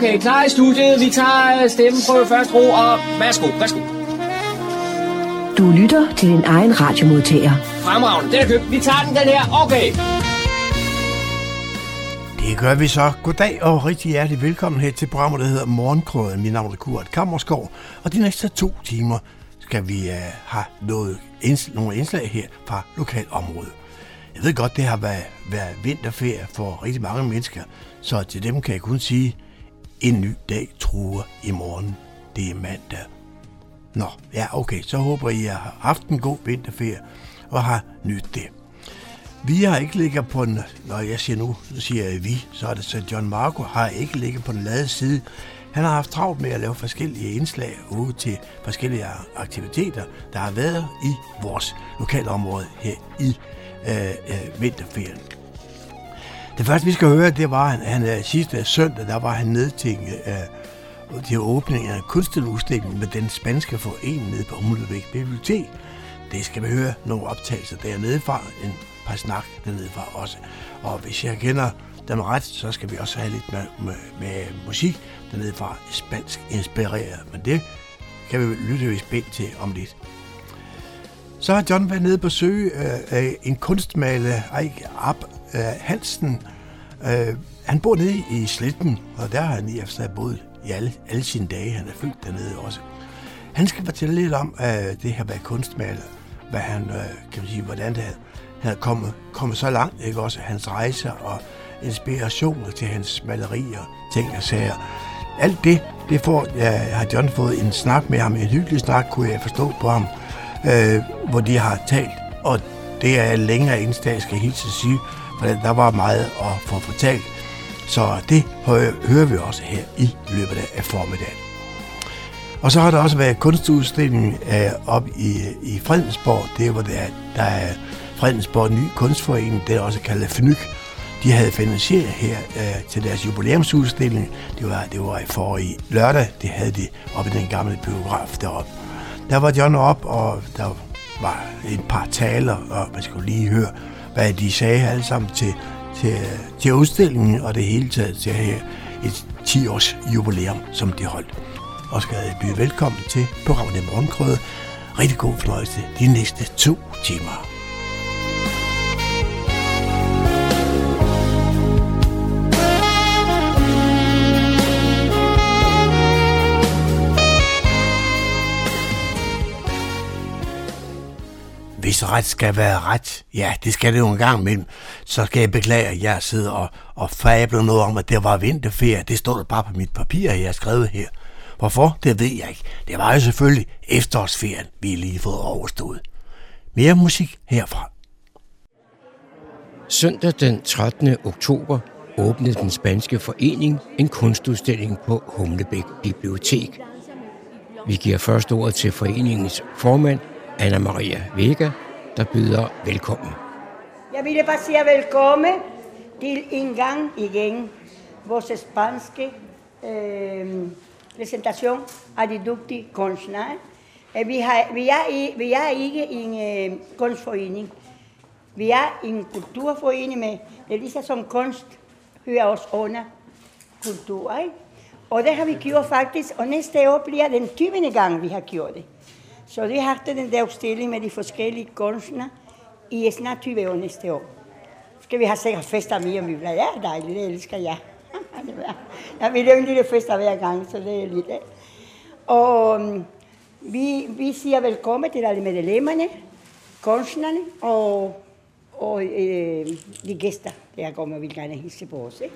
Okay, klar i studiet. Vi tager stemmen på første ro, og værsgo, værsgo. Du lytter til din egen radiomodtager. Fremragende, den er købt. Vi tager den, den her. Okay. Det gør vi så. Goddag og rigtig hjertelig velkommen her til programmet, der hedder Morgenkrøden. Mit navn er Kurt Kammerskov, og de næste to timer skal vi uh, have noget, inds- nogle indslag her fra lokalområdet. Jeg ved godt, det har været, været vinterferie for rigtig mange mennesker, så til dem kan jeg kun sige, en ny dag truer i morgen. Det er mandag. Nå, ja okay, så håber I, at I har haft en god vinterferie og har nyt det. Vi har ikke ligget på en... når jeg siger nu, så siger jeg vi, så er det så John Marco har ikke ligget på den lade side. Han har haft travlt med at lave forskellige indslag ude til forskellige aktiviteter, der har været i vores lokalområde her i øh, øh, vinterferien. Det første, vi skal høre, det var, at han, han sidste søndag, der var han ned til, øh, øh til åbningen af en kunstudstilling med den spanske forening nede på Humlebæk Bibliotek. Det skal vi høre nogle optagelser dernede fra, en par snak dernede fra også. Og hvis jeg kender dem ret, så skal vi også have lidt med, med, med musik dernede fra spansk inspireret. Men det kan vi lytte spændt til om lidt. Så har John været nede på søge øh, en kunstmaler, Eik Ab øh, Hansen. Øh, han bor nede i Sletten, og der har han i efter boet i alle, alle sine dage. Han er født dernede også. Han skal fortælle lidt om øh, det her med kunstmaler, hvad han, øh, kan man sige, hvordan det, han er kommet, kommet så langt, ikke også, hans rejser og inspirationer til hans malerier, ting og sager. Alt det, det får, ja, har John fået en snak med ham, en hyggelig snak, kunne jeg forstå på ham, øh, hvor de har talt, og det er længere indslag, skal jeg helt sige, der var meget at få fortalt. Så det hører vi også her i løbet af formiddagen. Og så har der også været kunstudstilling øh, op i, i Fredensborg. Det var der der er Fredensborg Ny Kunstforening, det er også kaldet FNYK. De havde finansieret her øh, til deres jubilæumsudstilling. Det var, det var i forrige lørdag, det havde de oppe i den gamle biograf deroppe. Der var John op, og der var et par taler, og man skulle lige høre, hvad de sagde alle sammen til, til, til udstillingen, og det hele taget til et 10-års jubilæum, som de holdt. Og skal jeg byde velkommen til programmet Morgenkrøde. Rigtig god fornøjelse de næste to timer. Hvis ret skal være ret, ja, det skal det jo en gang imellem, så skal jeg beklage, at jeg sidder og, og fabler noget om, at det var vinterferie. Det står der bare på mit papir, jeg har skrevet her. Hvorfor? Det ved jeg ikke. Det var jo selvfølgelig efterårsferien, vi lige fået overstået. Mere musik herfra. Søndag den 13. oktober åbnede den spanske forening en kunstudstilling på Humlebæk Bibliotek. Vi giver først ordet til foreningens formand, Anna Maria Vega, der byder velkommen. Jeg vil bare sige velkommen til en gang igen vores spanske øh, præsentation af de dygtige kunstnere. Øh, vi, har, vi, er, i, vi er ikke en øh, kunstforening. Vi er en kulturforening men det er ligesom som kunst hører os under kultur. Ikke? Og det har vi gjort faktisk, og næste år bliver den 20. gang, vi har gjort det. Så vi har den der udstilling med de forskellige kunstnere i snart 20 år næste år. Skal vi have sikkert fester mere, om vi bliver. Ja, dejligt, det elsker jeg. jeg vil lave en lille fester hver gang, så det er lidt af. Og øhm, vi, vi siger velkommen til alle medlemmerne, kunstnerne og, og øh, de gæster, der kommer og vil gerne hilse på os. Ikke?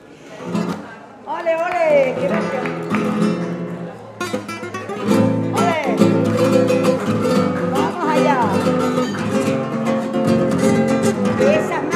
Ole, ole! Ole! Allá. Esa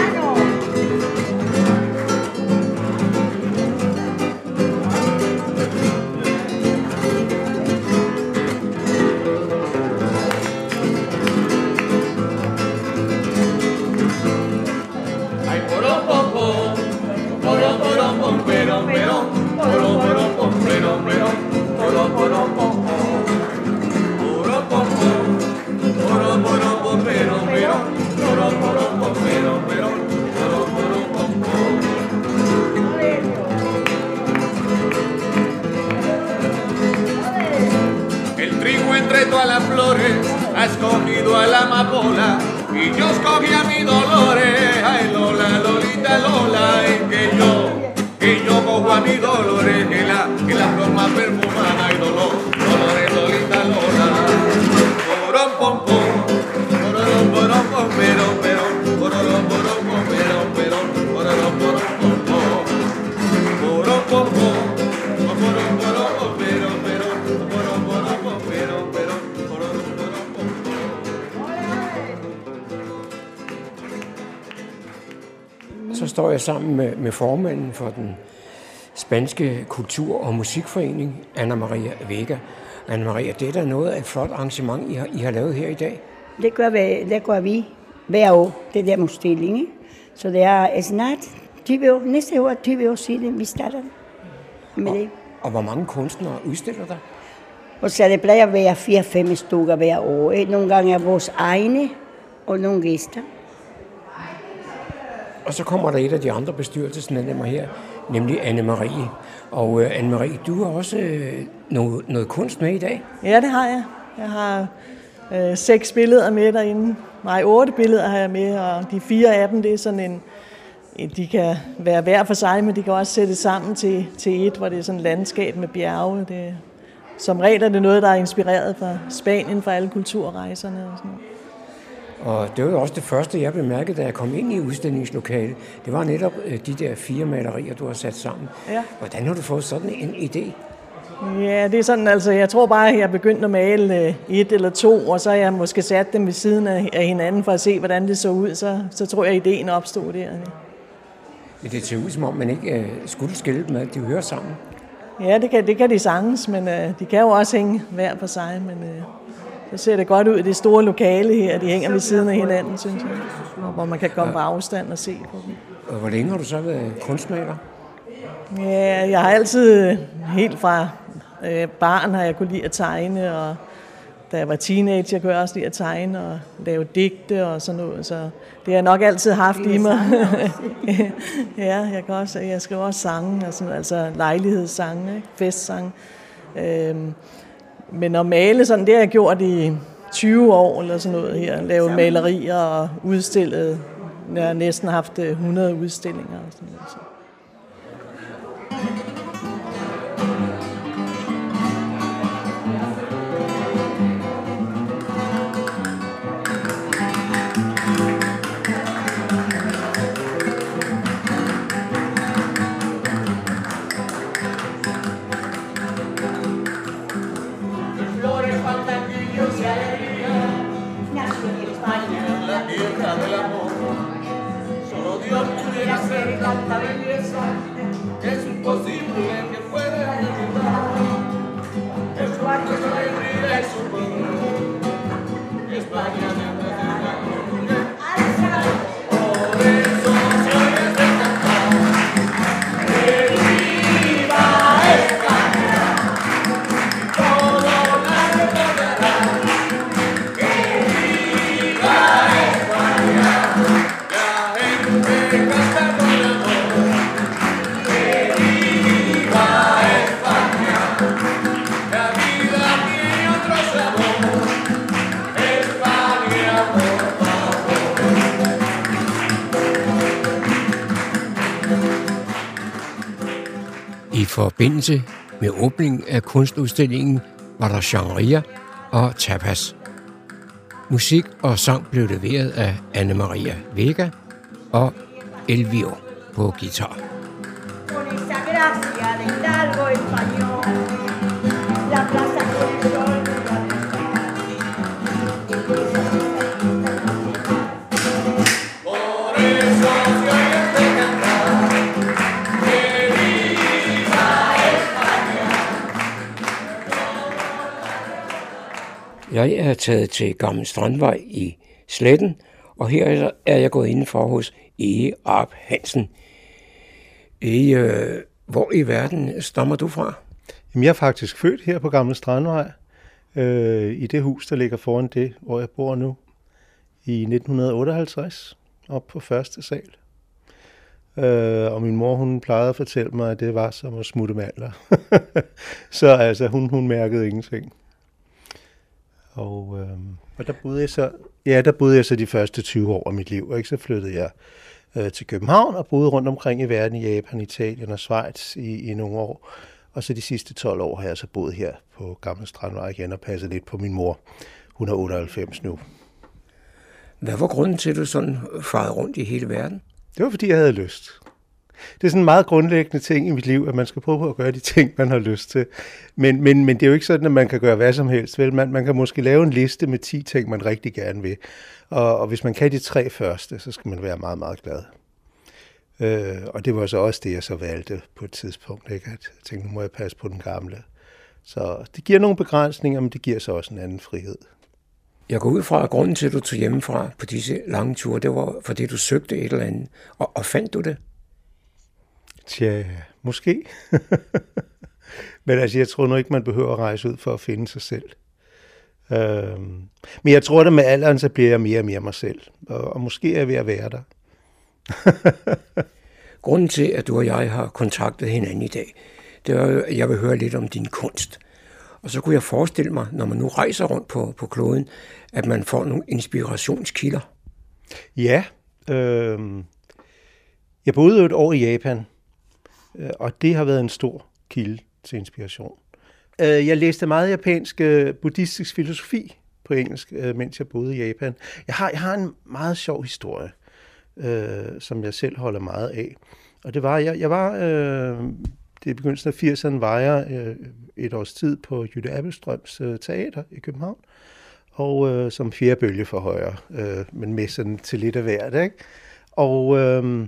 ha escogido a la amapola y yo escogí a mi dolores. Ay, Lola, Lolita, Lola, es que yo, que yo cojo a mi dolores, que la, que la más perfumada y dolor, står jeg sammen med, med formanden for den spanske kultur- og musikforening, Anna Maria Vega. Anna Maria, det er da noget af et flot arrangement, I har, I har lavet her i dag. Det gør, vi, det gør vi hver år, det der udstilling. ikke? Så det er snart 20 år, næste år er 20 år siden, vi starter med det. Og hvor mange kunstnere udstiller der? Og så det plejer at være 4-5 stykker hver år. Nogle gange er vores egne, og nogle gæster. Og så kommer der et af de andre bestyrelsesmedlemmer her, nemlig Anne-Marie. Og øh, Anne-Marie, du har også øh, noget, noget kunst med i dag. Ja, det har jeg. Jeg har øh, seks billeder med derinde. Nej, otte billeder har jeg med, og de fire af dem, det er sådan en... en- De kan være hver for sig, men de kan også sættes sammen til, til et, hvor det er sådan et landskab med bjerge. Det, som regel er det noget, der er inspireret fra Spanien, fra alle kulturrejserne og sådan noget. Og det var jo også det første, jeg bemærkede, da jeg kom ind i udstillingslokalet. Det var netop øh, de der fire malerier, du har sat sammen. Ja. Hvordan har du fået sådan en idé? Ja, det er sådan, altså, jeg tror bare, at jeg begyndte at male øh, et eller to, og så har jeg måske sat dem ved siden af, hinanden for at se, hvordan det så ud. Så, så tror jeg, at ideen opstod der. Men det ser ud som om, man ikke øh, skulle skille dem ad. De hører sammen. Ja, det kan, det kan de sagtens, men øh, de kan jo også hænge hver for sig. Men øh, så ser det godt ud i det store lokale her. De hænger ved siden af hinanden, synes jeg. Og Hvor man kan komme på afstand og se på dem. Og hvor længe har du så været kunstmaler? Ja, jeg har altid, helt fra øh, barn, har jeg kunne lide at tegne, og da jeg var teenager, kunne jeg også lide at tegne og lave digte og sådan noget. Så det har jeg nok altid haft i mig. ja, jeg, kan også, jeg skriver også sange, og sådan, altså lejlighedssange, ikke? festsange. Øhm, men at male sådan, det har jeg gjort i 20 år eller sådan noget her. Lave malerier og udstillet. Jeg har næsten haft øh, 100 udstillinger og sådan noget. Forbindelse med åbningen af kunstudstillingen var der genreria og tapas. Musik og sang blev leveret af Anne-Maria Vega og Elvio på guitar. Con esa gracia de Jeg er taget til Gammel Strandvej i Sletten, og her er jeg gået indenfor hos Ege Arp Hansen. Ege, øh, hvor i verden stammer du fra? Jamen, jeg er faktisk født her på Gamle Strandvej, øh, i det hus, der ligger foran det, hvor jeg bor nu, i 1958, op på første sal. Øh, og min mor, hun plejede at fortælle mig, at det var som at smutte mandler. Så altså, hun, hun mærkede ingenting. Og, øh, og der boede jeg så, ja, der boede jeg så de første 20 år af mit liv, ikke? Så flyttede jeg øh, til København og boede rundt omkring i verden, i Japan, Italien og Schweiz i, i nogle år. Og så de sidste 12 år har jeg så boet her på Gamle Strandvej igen og passet lidt på min mor. Hun er 98 nu. Hvad var grunden til, at du sådan farede rundt i hele verden? Det var, fordi jeg havde lyst. Det er sådan en meget grundlæggende ting i mit liv, at man skal prøve på at gøre de ting, man har lyst til. Men, men, men det er jo ikke sådan, at man kan gøre hvad som helst. Vel? Man, man kan måske lave en liste med 10 ting, man rigtig gerne vil. Og, og hvis man kan de tre første, så skal man være meget, meget glad. Øh, og det var så også det, jeg så valgte på et tidspunkt. Ikke? At jeg tænkte, nu må jeg passe på den gamle. Så det giver nogle begrænsninger, men det giver så også en anden frihed. Jeg går ud fra, at grunden til, at du tog hjemmefra på disse lange ture, det var, fordi du søgte et eller andet. Og, og fandt du det? Tja, måske. men altså, jeg tror nu ikke, man behøver at rejse ud for at finde sig selv. Øhm, men jeg tror, at med alderen, så bliver jeg mere og mere mig selv. Og, og måske er jeg ved at være der. Grunden til, at du og jeg har kontaktet hinanden i dag, det er, at jeg vil høre lidt om din kunst. Og så kunne jeg forestille mig, når man nu rejser rundt på, på kloden, at man får nogle inspirationskilder. Ja, øh, jeg boede et år i Japan, Øh, og det har været en stor kilde til inspiration. Øh, jeg læste meget japansk øh, buddhistisk filosofi på engelsk, mens jeg boede i Japan. Jeg har, jeg har en meget sjov historie, øh, som jeg selv holder meget af. Og det var, jeg, jeg var, øh, det er begyndelsen af 80'erne, var jeg øh, et års tid på Jytte Appelstrøms øh, teater i København, og øh, som fjerde bølge for højre, øh, men med sådan til lidt af hvert, ikke? Og, øh,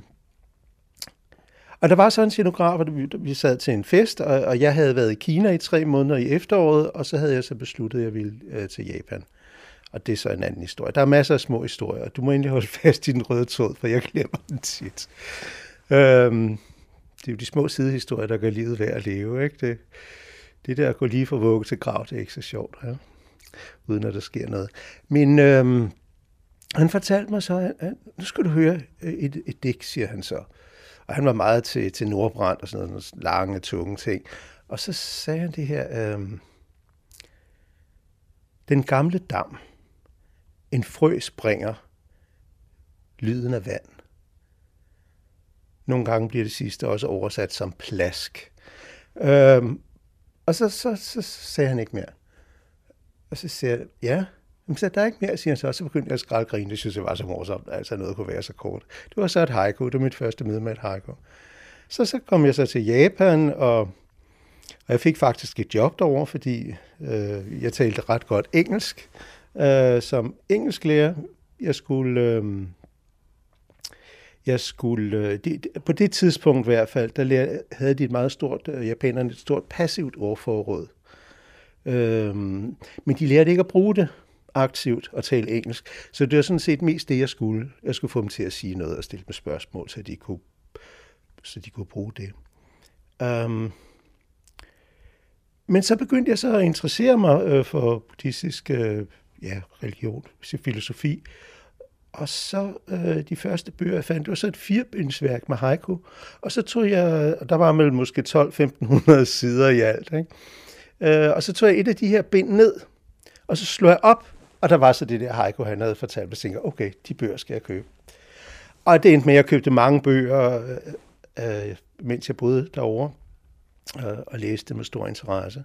og der var så en scenograf, og vi, sad til en fest, og, og jeg havde været i Kina i tre måneder i efteråret, og så havde jeg så besluttet, at jeg ville øh, til Japan. Og det er så en anden historie. Der er masser af små historier. Du må egentlig holde fast i den røde tråd, for jeg glemmer den tit. Øhm, det er jo de små sidehistorier, der gør livet værd at leve. Ikke? Det, det der at gå lige fra vugge til grav, det er ikke så sjovt, ja? uden at der sker noget. Men øhm, han fortalte mig så, at nu skal du høre øh, et, et digt, siger han så. Og han var meget til, til Nordbrand og sådan noget, lange, tunge ting. Og så sagde han det her, øh, den gamle dam, en frø springer, lyden af vand. Nogle gange bliver det sidste også oversat som plask. Øhm, og så, så, så, så sagde han ikke mere. Og så siger jeg, ja, Jamen, så der er ikke mere, siger han så. Og så begyndte jeg at skrælle grine. Det synes jeg var så morsomt. Altså noget kunne være så kort. Det var så et haiku. Det var mit første møde med et haiku. Så, så kom jeg så til Japan, og, og jeg fik faktisk et job derovre, fordi øh, jeg talte ret godt engelsk. Øh, som engelsklærer, jeg skulle... Øh, jeg skulle, øh, på det tidspunkt i hvert fald, der lærte, havde de et meget stort, øh, japanerne et stort passivt ordforråd. Øhm, men de lærte ikke at bruge det aktivt og tale engelsk. Så det var sådan set mest det, jeg skulle. Jeg skulle få dem til at sige noget og stille dem spørgsmål, så de kunne, så de kunne bruge det. Um, men så begyndte jeg så at interessere mig øh, for buddhistisk øh, ja, religion, filosofi. Og så øh, de første bøger, jeg fandt, det var så et firebindsværk med haiku. Og så tog jeg, og der var mellem måske 12-1500 sider i alt. Ikke? Øh, og så tog jeg et af de her bind ned, og så slog jeg op, og der var så det der haiku, han havde fortalt, og jeg tænkte, okay, de bøger skal jeg købe. Og det endte med, at jeg købte mange bøger, øh, øh, mens jeg boede derovre, øh, og læste med stor interesse.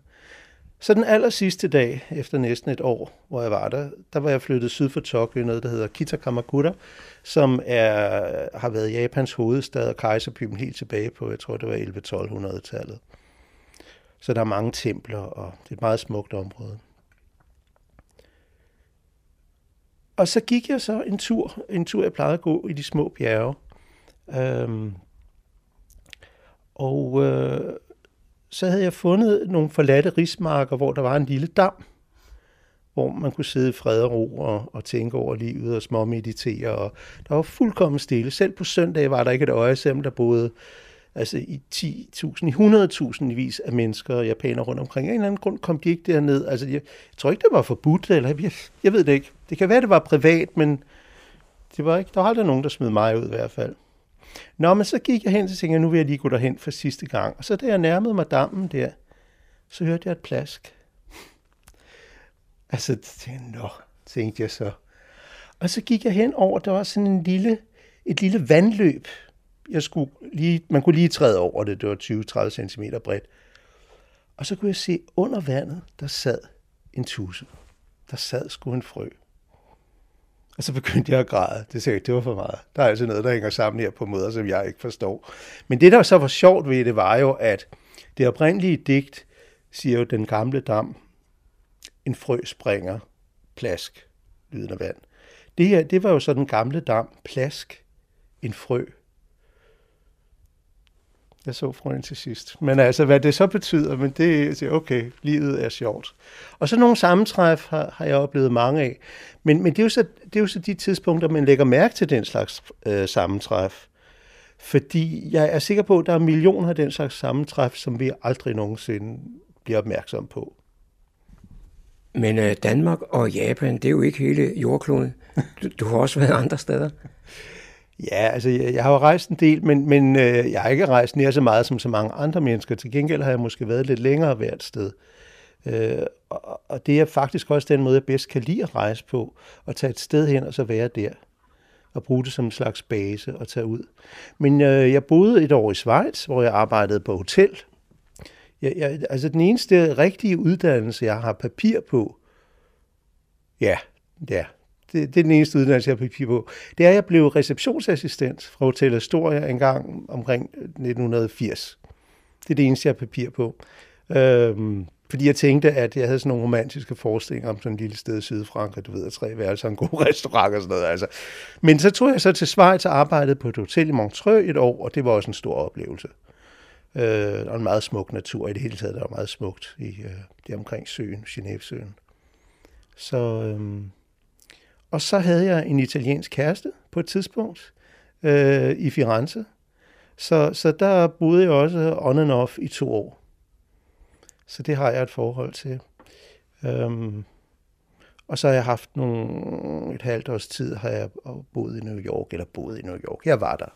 Så den aller sidste dag, efter næsten et år, hvor jeg var der, der var jeg flyttet syd for Tokyo, noget der hedder Kitakamakura, som er, har været Japans hovedstad og kejserbyen helt tilbage på, jeg tror det var 11-1200-tallet. Så der er mange templer, og det er et meget smukt område. Og så gik jeg så en tur, en tur jeg plejede at gå i de små bjerge. Øhm, og øh, så havde jeg fundet nogle forladte rismarker, hvor der var en lille dam, hvor man kunne sidde i fred og ro og, og tænke over livet og småmeditere. Og der var fuldkommen stille. Selv på søndag var der ikke et øje, selvom der boede altså i 10.000, i 100.000 vis af mennesker og japanere rundt omkring. Af en eller anden grund kom de ikke derned. Altså, jeg, jeg tror ikke, det var forbudt, eller jeg, jeg ved det ikke. Det kan være, det var privat, men det var ikke, der var aldrig nogen, der smed mig ud i hvert fald. Nå, men så gik jeg hen, og tænkte nu vil jeg lige gå derhen for sidste gang. Og så da jeg nærmede mig dammen der, så hørte jeg et plask. Altså, tænkte, nå, tænkte jeg så. Og så gik jeg hen over, der var sådan en lille, et lille vandløb. Jeg skulle lige, man kunne lige træde over det, det var 20-30 cm bredt. Og så kunne jeg se, under vandet, der sad en tusse. Der sad sgu en frø. Og så begyndte jeg at græde. Det sagde det var for meget. Der er altså noget, der hænger sammen her på måder, som jeg ikke forstår. Men det, der så var sjovt ved det, var jo, at det oprindelige digt siger jo den gamle dam, en frø springer, plask, lyden af vand. Det her, det var jo så den gamle dam, plask, en frø. Jeg så frøen til sidst. Men altså, hvad det så betyder, men det er okay, livet er sjovt. Og så nogle sammentræf har, har jeg oplevet mange af. Men, men det, er jo så, det er jo så de tidspunkter, man lægger mærke til den slags øh, sammentræf. Fordi jeg er sikker på, at der er millioner af den slags sammentræf, som vi aldrig nogensinde bliver opmærksom på. Men øh, Danmark og Japan, det er jo ikke hele jordkloden. Du, du har også været andre steder. Ja, altså jeg, jeg har jo rejst en del, men, men øh, jeg har ikke rejst nær så meget som så mange andre mennesker. Til gengæld har jeg måske været lidt længere hvert sted. Øh, og, og det er faktisk også den måde, jeg bedst kan lide at rejse på. At tage et sted hen og så være der. Og bruge det som en slags base og tage ud. Men øh, jeg boede et år i Schweiz, hvor jeg arbejdede på hotel. Jeg, jeg, altså den eneste rigtige uddannelse, jeg har papir på, ja, ja, det, det er den eneste uddannelse, jeg har papir på, det er, at jeg blev receptionsassistent fra Hotel Astoria en gang omkring 1980. Det er det eneste, jeg har papir på. Øhm, fordi jeg tænkte, at jeg havde sådan nogle romantiske forestillinger om sådan et lille sted i Sydfrankrig, du ved, tre værelser, en god restaurant og sådan noget. Altså. Men så tog jeg så til Schweiz og arbejdede på et hotel i Montreux et år, og det var også en stor oplevelse. Øh, og en meget smuk natur i det hele taget, der var meget smukt i øh, det omkring søen, Genève-søen. Så, øh, og så havde jeg en italiensk kæreste på et tidspunkt øh, i Firenze. Så, så der boede jeg også on and off i to år. Så det har jeg et forhold til. Øhm, og så har jeg haft nogle, et halvt års tid, har jeg boet i New York, eller boet i New York. Jeg var der.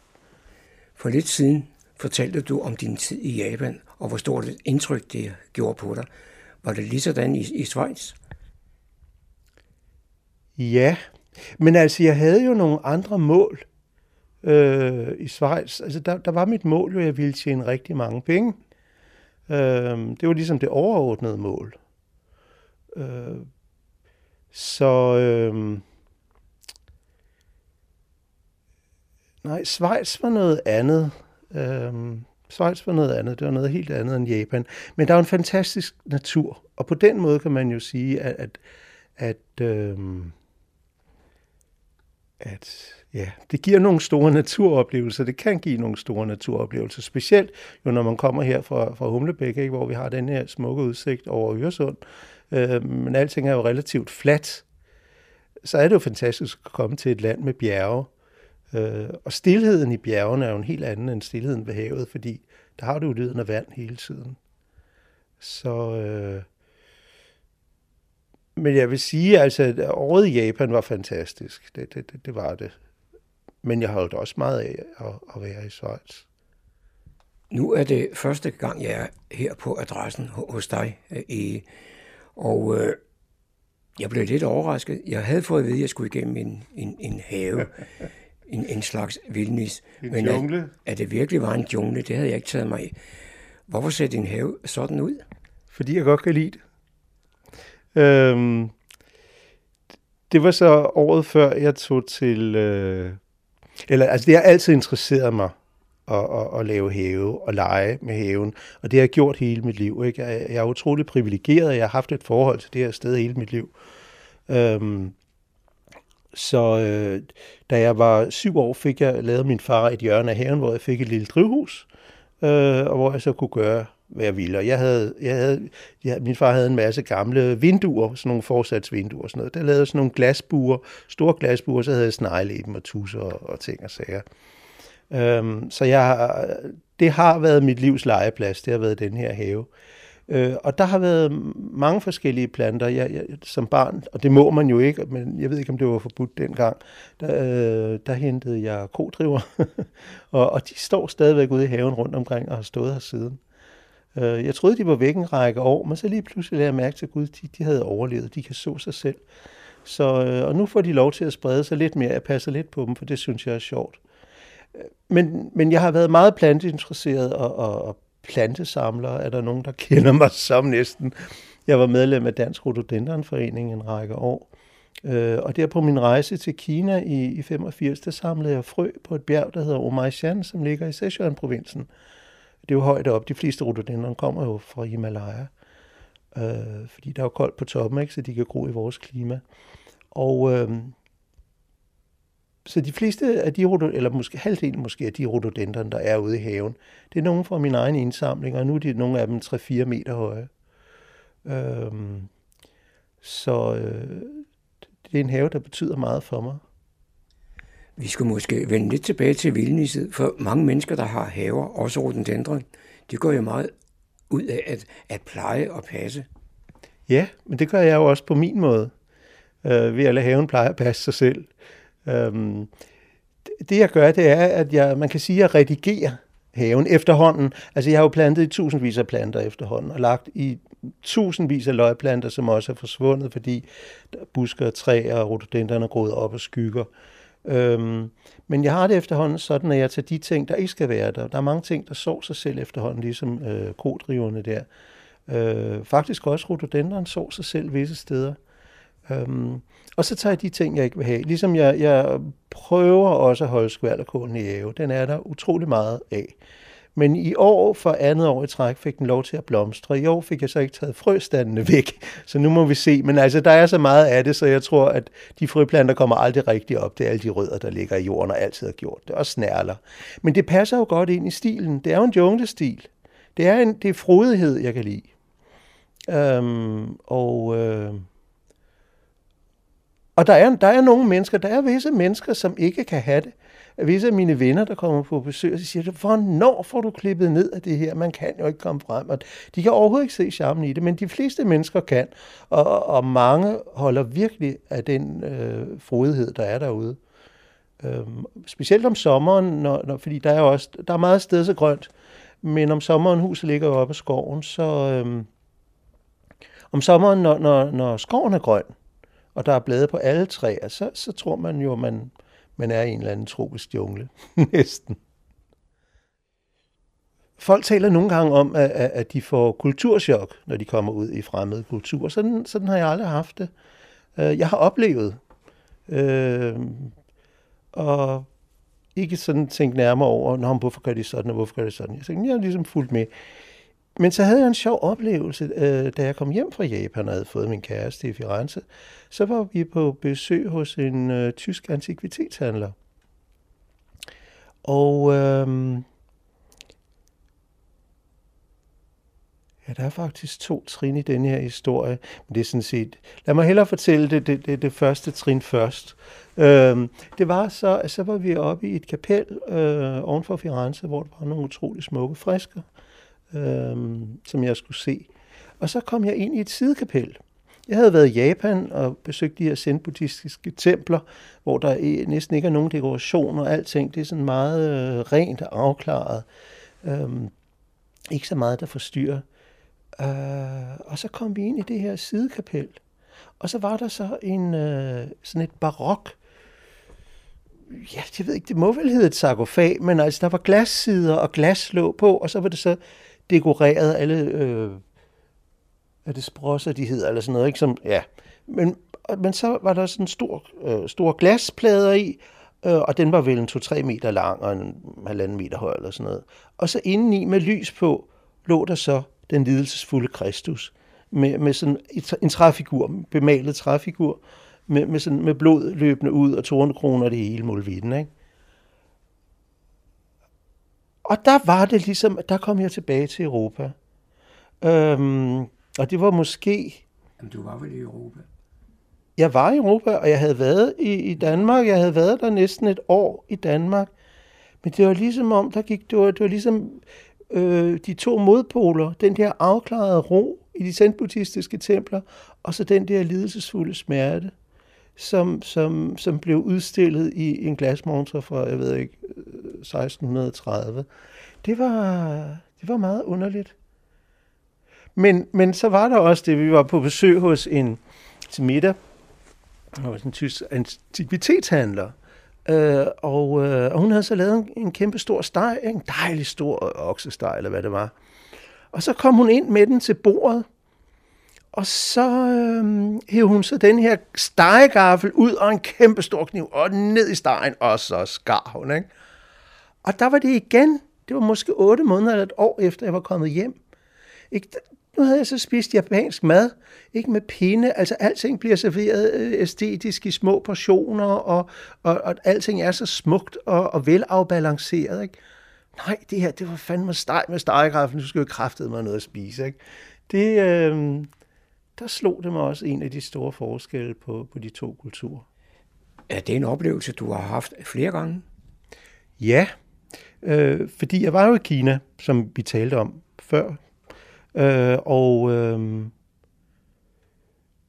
For lidt siden fortalte du om din tid i Japan, og hvor stort et indtryk det gjorde på dig. Var det lige sådan i, i Schweiz? Ja, men altså, jeg havde jo nogle andre mål øh, i Schweiz. Altså, der, der var mit mål jo, at jeg ville tjene rigtig mange penge. Øh, det var ligesom det overordnede mål. Øh, så... Øh, nej, Schweiz var noget andet. Øh, Schweiz var noget andet. Det var noget helt andet end Japan. Men der er en fantastisk natur. Og på den måde kan man jo sige, at, at, at øh, at ja, det giver nogle store naturoplevelser. Det kan give nogle store naturoplevelser, specielt jo når man kommer her fra, fra Humlebæk, ikke, hvor vi har den her smukke udsigt over Øresund. Øh, men alting er jo relativt fladt. Så er det jo fantastisk at komme til et land med bjerge. Øh, og stillheden i bjergene er jo en helt anden end stillheden ved havet, fordi der har du jo lyden af vand hele tiden. Så øh, men jeg vil sige, altså, at året i Japan var fantastisk. Det, det, det, det var det. Men jeg holdt også meget af at, at være i Schweiz. Nu er det første gang, jeg er her på adressen hos dig, E. Og øh, jeg blev lidt overrasket. Jeg havde fået at vide, at jeg skulle igennem en, en, en have. En, en slags vildnis. En Men jungle? At, at det virkelig var en jungle, det havde jeg ikke taget mig af. Hvorfor ser din have sådan ud? Fordi jeg godt kan lide det. Øhm, det var så året før, jeg tog til... Øh, eller, altså, det har altid interesseret mig at, at, at lave have og lege med haven. Og det har jeg gjort hele mit liv. Ikke? Jeg, jeg er utrolig privilegeret, jeg har haft et forhold til det her sted hele mit liv. Øhm, så øh, da jeg var syv år, fik jeg lavet min far et hjørne af haven, hvor jeg fik et lille drivhus, øh, og hvor jeg så kunne gøre hvad jeg ville. Og jeg havde, jeg havde, jeg, min far havde en masse gamle vinduer, sådan nogle forsatsvinduer og sådan noget. Der lavede sådan nogle glasbuer, store glasbuer, så havde jeg snegle i dem og tusser og, og ting og sager. Øhm, så jeg, det har været mit livs legeplads, det har været den her have. Øh, og der har været mange forskellige planter jeg, jeg, som barn, og det må man jo ikke, men jeg ved ikke, om det var forbudt dengang. Der, øh, der hentede jeg kodriver, og, og de står stadigvæk ude i haven rundt omkring og har stået her siden. Øh, jeg troede, de var væk en række år, men så lige pludselig lagde jeg mærke til, at Gud, de, de havde overlevet. De kan så sig selv. Så, øh, og nu får de lov til at sprede sig lidt mere. Jeg passer lidt på dem, for det synes jeg er sjovt. Øh, men, men jeg har været meget planteinteresseret og, og, og plantesamler. Er der nogen, der kender mig som næsten? Jeg var medlem af Dansk Rhododendronforening en række år. Øh, og der på min rejse til Kina i, i 85, der samlede jeg frø på et bjerg, der hedder Omaishan, som ligger i Sichuan-provincen. Det er jo højt op. De fleste rhododendron kommer jo fra Himalaya. Øh, fordi der er jo koldt på toppen, ikke? så de kan gro i vores klima. Og øh, så de fleste af de, rhododendron, eller måske halvdelen måske af de rhododendron, der er ude i haven, det er nogle fra min egen indsamling, og nu er de nogle af dem 3-4 meter høje. Øh, så øh, det er en have, der betyder meget for mig. Vi skulle måske vende lidt tilbage til vildnisset, for mange mennesker, der har haver, også rhododendron, de går jo meget ud af at, at pleje og passe. Ja, men det gør jeg jo også på min måde, øh, ved at lade haven pleje og passe sig selv. Øhm, det jeg gør, det er, at jeg, man kan sige, at jeg redigerer haven efterhånden. Altså jeg har jo plantet i tusindvis af planter efterhånden, og lagt i tusindvis af løgplanter, som også er forsvundet, fordi busker og træer og rhododendron er groet op og skygger. Øhm, men jeg har det efterhånden sådan, at jeg tager de ting, der ikke skal være der. Der er mange ting, der så sig selv efterhånden, ligesom øh, kodriverne der. Øh, faktisk også rhododendron så sig selv visse steder. Øhm, og så tager jeg de ting, jeg ikke vil have. Ligesom jeg, jeg prøver også at holde skvalderkålen i ave. Den er der utrolig meget af. Men i år, for andet år i træk, fik den lov til at blomstre. I år fik jeg så ikke taget frøstandene væk, så nu må vi se. Men altså, der er så meget af det, så jeg tror, at de frøplanter kommer aldrig rigtig op. Det er alle de rødder, der ligger i jorden og altid har gjort det. Og snærler. Men det passer jo godt ind i stilen. Det er jo en junglestil. Det er, en, det er frodighed, jeg kan lide. Øhm, og... Øh, og der er, der er nogle mennesker, der er visse mennesker, som ikke kan have det visse af mine venner, der kommer på besøg, og så siger, hvornår får du klippet ned af det her? Man kan jo ikke komme frem. Og de kan overhovedet ikke se charmen i det, men de fleste mennesker kan. Og, og mange holder virkelig af den øh, frodighed, der er derude. Øhm, specielt om sommeren, når, når, fordi der er også der er meget sted så grønt, men om sommeren, huset ligger jo oppe i skoven, så øhm, om sommeren, når, når, når skoven er grøn, og der er blade på alle træer, så, så tror man jo, man, man er i en eller anden tropisk jungle. Næsten. Folk taler nogle gange om, at, at de får kulturschok, når de kommer ud i fremmede kulturer. Sådan, sådan har jeg aldrig haft det. Øh, jeg har oplevet, øh, og ikke sådan tænkt nærmere over, Nå, hvorfor gør de sådan, og hvorfor gør de sådan. Jeg tænkte, jeg har ligesom fulgt med. Men så havde jeg en sjov oplevelse, øh, da jeg kom hjem fra Japan og havde fået min kæreste i Firenze. Så var vi på besøg hos en øh, tysk antikvitetshandler. Og øh, ja, der er faktisk to trin i den her historie, men det er sådan set... Lad mig hellere fortælle det, det, det, det første trin først. Øhm, det var så, at så var vi oppe i et kapel øh, oven for Firenze, hvor der var nogle utrolig smukke frisker øh, som jeg skulle se. Og så kom jeg ind i et sidekapel. Jeg havde været i Japan og besøgt de her zen-buddhistiske templer, hvor der næsten ikke er nogen dekoration og alting. Det er sådan meget øh, rent og afklaret. Øh, ikke så meget, der forstyrrer. Øh, og så kom vi ind i det her sidekapel. Og så var der så en øh, sådan et barok ja, jeg ved ikke, det må vel hedde et sarkofag, men altså, der var glassider og glaslåg på, og så var det så dekoreret alle, øh, er det sprosser, de hedder, eller sådan noget, ikke? Som, ja. Men, men så var der sådan en stor, øh, store glasplader i, øh, og den var vel en 2-3 meter lang og en halvanden meter høj eller sådan noget. Og så indeni med lys på, lå der så den lidelsesfulde Kristus med, med sådan en træfigur, bemalet træfigur, med, med, sådan, med blod løbende ud og tornekroner og det hele mulvitten, ikke? Og der var det ligesom, der kom jeg tilbage til Europa. Øhm, og det var måske... Jamen, du var vel i Europa? Jeg var i Europa, og jeg havde været i, i Danmark. Jeg havde været der næsten et år i Danmark. Men det var ligesom om, der gik, det var, det var ligesom øh, de to modpoler. Den der afklarede ro i de sendbuddhistiske templer, og så den der lidelsesfulde smerte, som, som, som blev udstillet i en glasmontre fra, jeg ved ikke, 1630. Det var, det var meget underligt. Men, men så var der også det, vi var på besøg hos en til middag, hos en tysk antikvitetshandler, øh, og, øh, og hun havde så lavet en, en kæmpe stor steg, en dejlig stor oksesteg, eller hvad det var. Og så kom hun ind med den til bordet, og så øh, hævde hun så den her stegegaffel ud og en kæmpe stor kniv, og ned i stegen, og så skar hun, ikke? Og der var det igen, det var måske otte måneder eller et år efter, jeg var kommet hjem. Ikke? Nu havde jeg så spist japansk mad, ikke med pinde, altså alting bliver serveret øh, æstetisk i små portioner, og, og, og alting er så smukt og, og velafbalanceret, ikke? Nej, det her, det var fandme steg med stegekraften, du skulle jo kraftede mig noget at spise, ikke? Det, øh, der slog det mig også en af de store forskelle på, på de to kulturer. Er det en oplevelse, du har haft flere gange? Ja, øh, fordi jeg var jo i Kina, som vi talte om før, øh, og øh,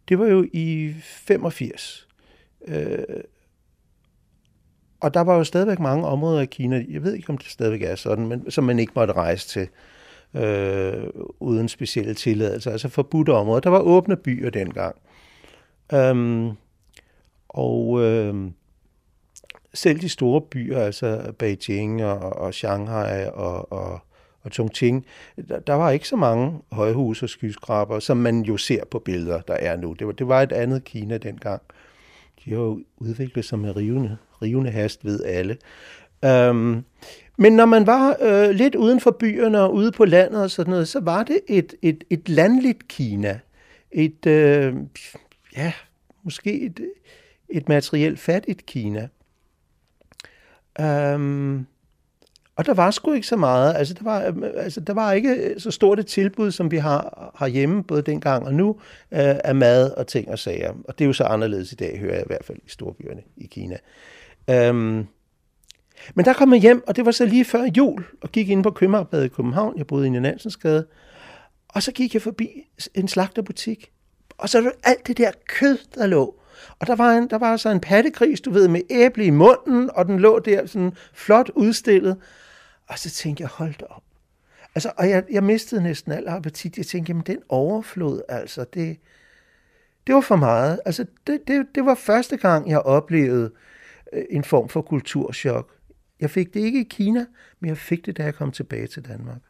det var jo i 85. Øh, og der var jo stadigvæk mange områder i Kina, jeg ved ikke, om det stadigvæk er sådan, men som man ikke måtte rejse til øh, uden specielle tilladelser, altså forbudte områder. Der var åbne byer dengang. Um, og øh, selv de store byer, altså Beijing og, og Shanghai og, og, og Chongqing, der, der var ikke så mange højhuse og skyskraber, som man jo ser på billeder, der er nu. Det var, det var et andet Kina dengang. De har jo udviklet sig med rivende, rivende hast ved alle. Øhm, men når man var øh, lidt uden for byerne og ude på landet og sådan noget, så var det et, et, et landligt Kina. Et, øh, ja, måske et, et materielt fattigt Kina. Um, og der var sgu ikke så meget. Altså, der var, øh, altså, der var ikke øh, så stort et tilbud, som vi har herhjemme, både dengang og nu, øh, af mad og ting og sager. Og det er jo så anderledes i dag, hører jeg i hvert fald i storbyerne i Kina. Um, men der kom jeg hjem, og det var så lige før jul, og gik ind på Købmagerbadet i København. Jeg boede i Nansensgade. Og så gik jeg forbi en slagterbutik. Og så var alt det der kød, der lå. Og der var, en, der var altså en pattegris, du ved, med æble i munden, og den lå der sådan flot udstillet. Og så tænkte jeg, hold da op. Altså, og jeg, jeg mistede næsten al appetit. Jeg tænkte, jamen den overflod, altså, det, det var for meget. Altså, det, det, det var første gang, jeg oplevede øh, en form for kulturschok. Jeg fik det ikke i Kina, men jeg fik det, da jeg kom tilbage til Danmark.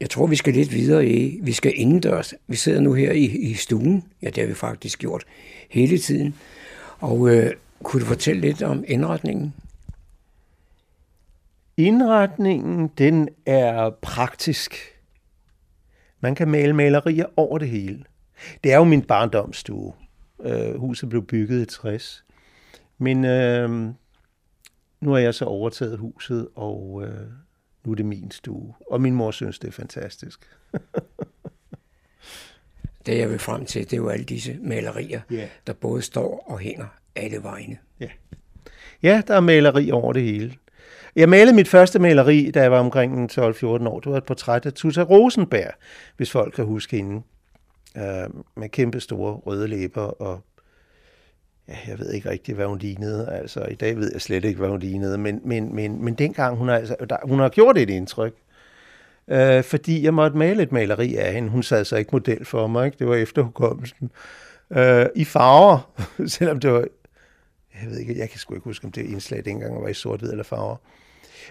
Jeg tror, vi skal lidt videre i, vi skal indendørs. Vi sidder nu her i, i stuen. Ja, det har vi faktisk gjort hele tiden. Og øh, kunne du fortælle lidt om indretningen? Indretningen, den er praktisk. Man kan male malerier over det hele. Det er jo min barndomsstue. Øh, huset blev bygget i 60. Men øh, nu har jeg så overtaget huset, og øh, nu er det min stue. Og min mor synes, det er fantastisk. det jeg vil frem til, det er jo alle disse malerier, yeah. der både står og hænger alle vegne. Ja. ja, der er maleri over det hele. Jeg malede mit første maleri, da jeg var omkring 12-14 år. Det var et portræt af Tutta Rosenberg, hvis folk kan huske hende. Uh, med kæmpe store røde læber og ja, jeg ved ikke rigtig, hvad hun lignede. Altså, i dag ved jeg slet ikke, hvad hun lignede, men, men, men, men dengang, hun har, altså, der, hun har gjort et indtryk. Øh, fordi jeg måtte male et maleri af hende. Hun sad så ikke model for mig, ikke? det var efter hukommelsen. Øh, I farver, selvom det var, jeg ved ikke, jeg kan sgu ikke huske, om det indslag dengang var i sort-hvid eller farver.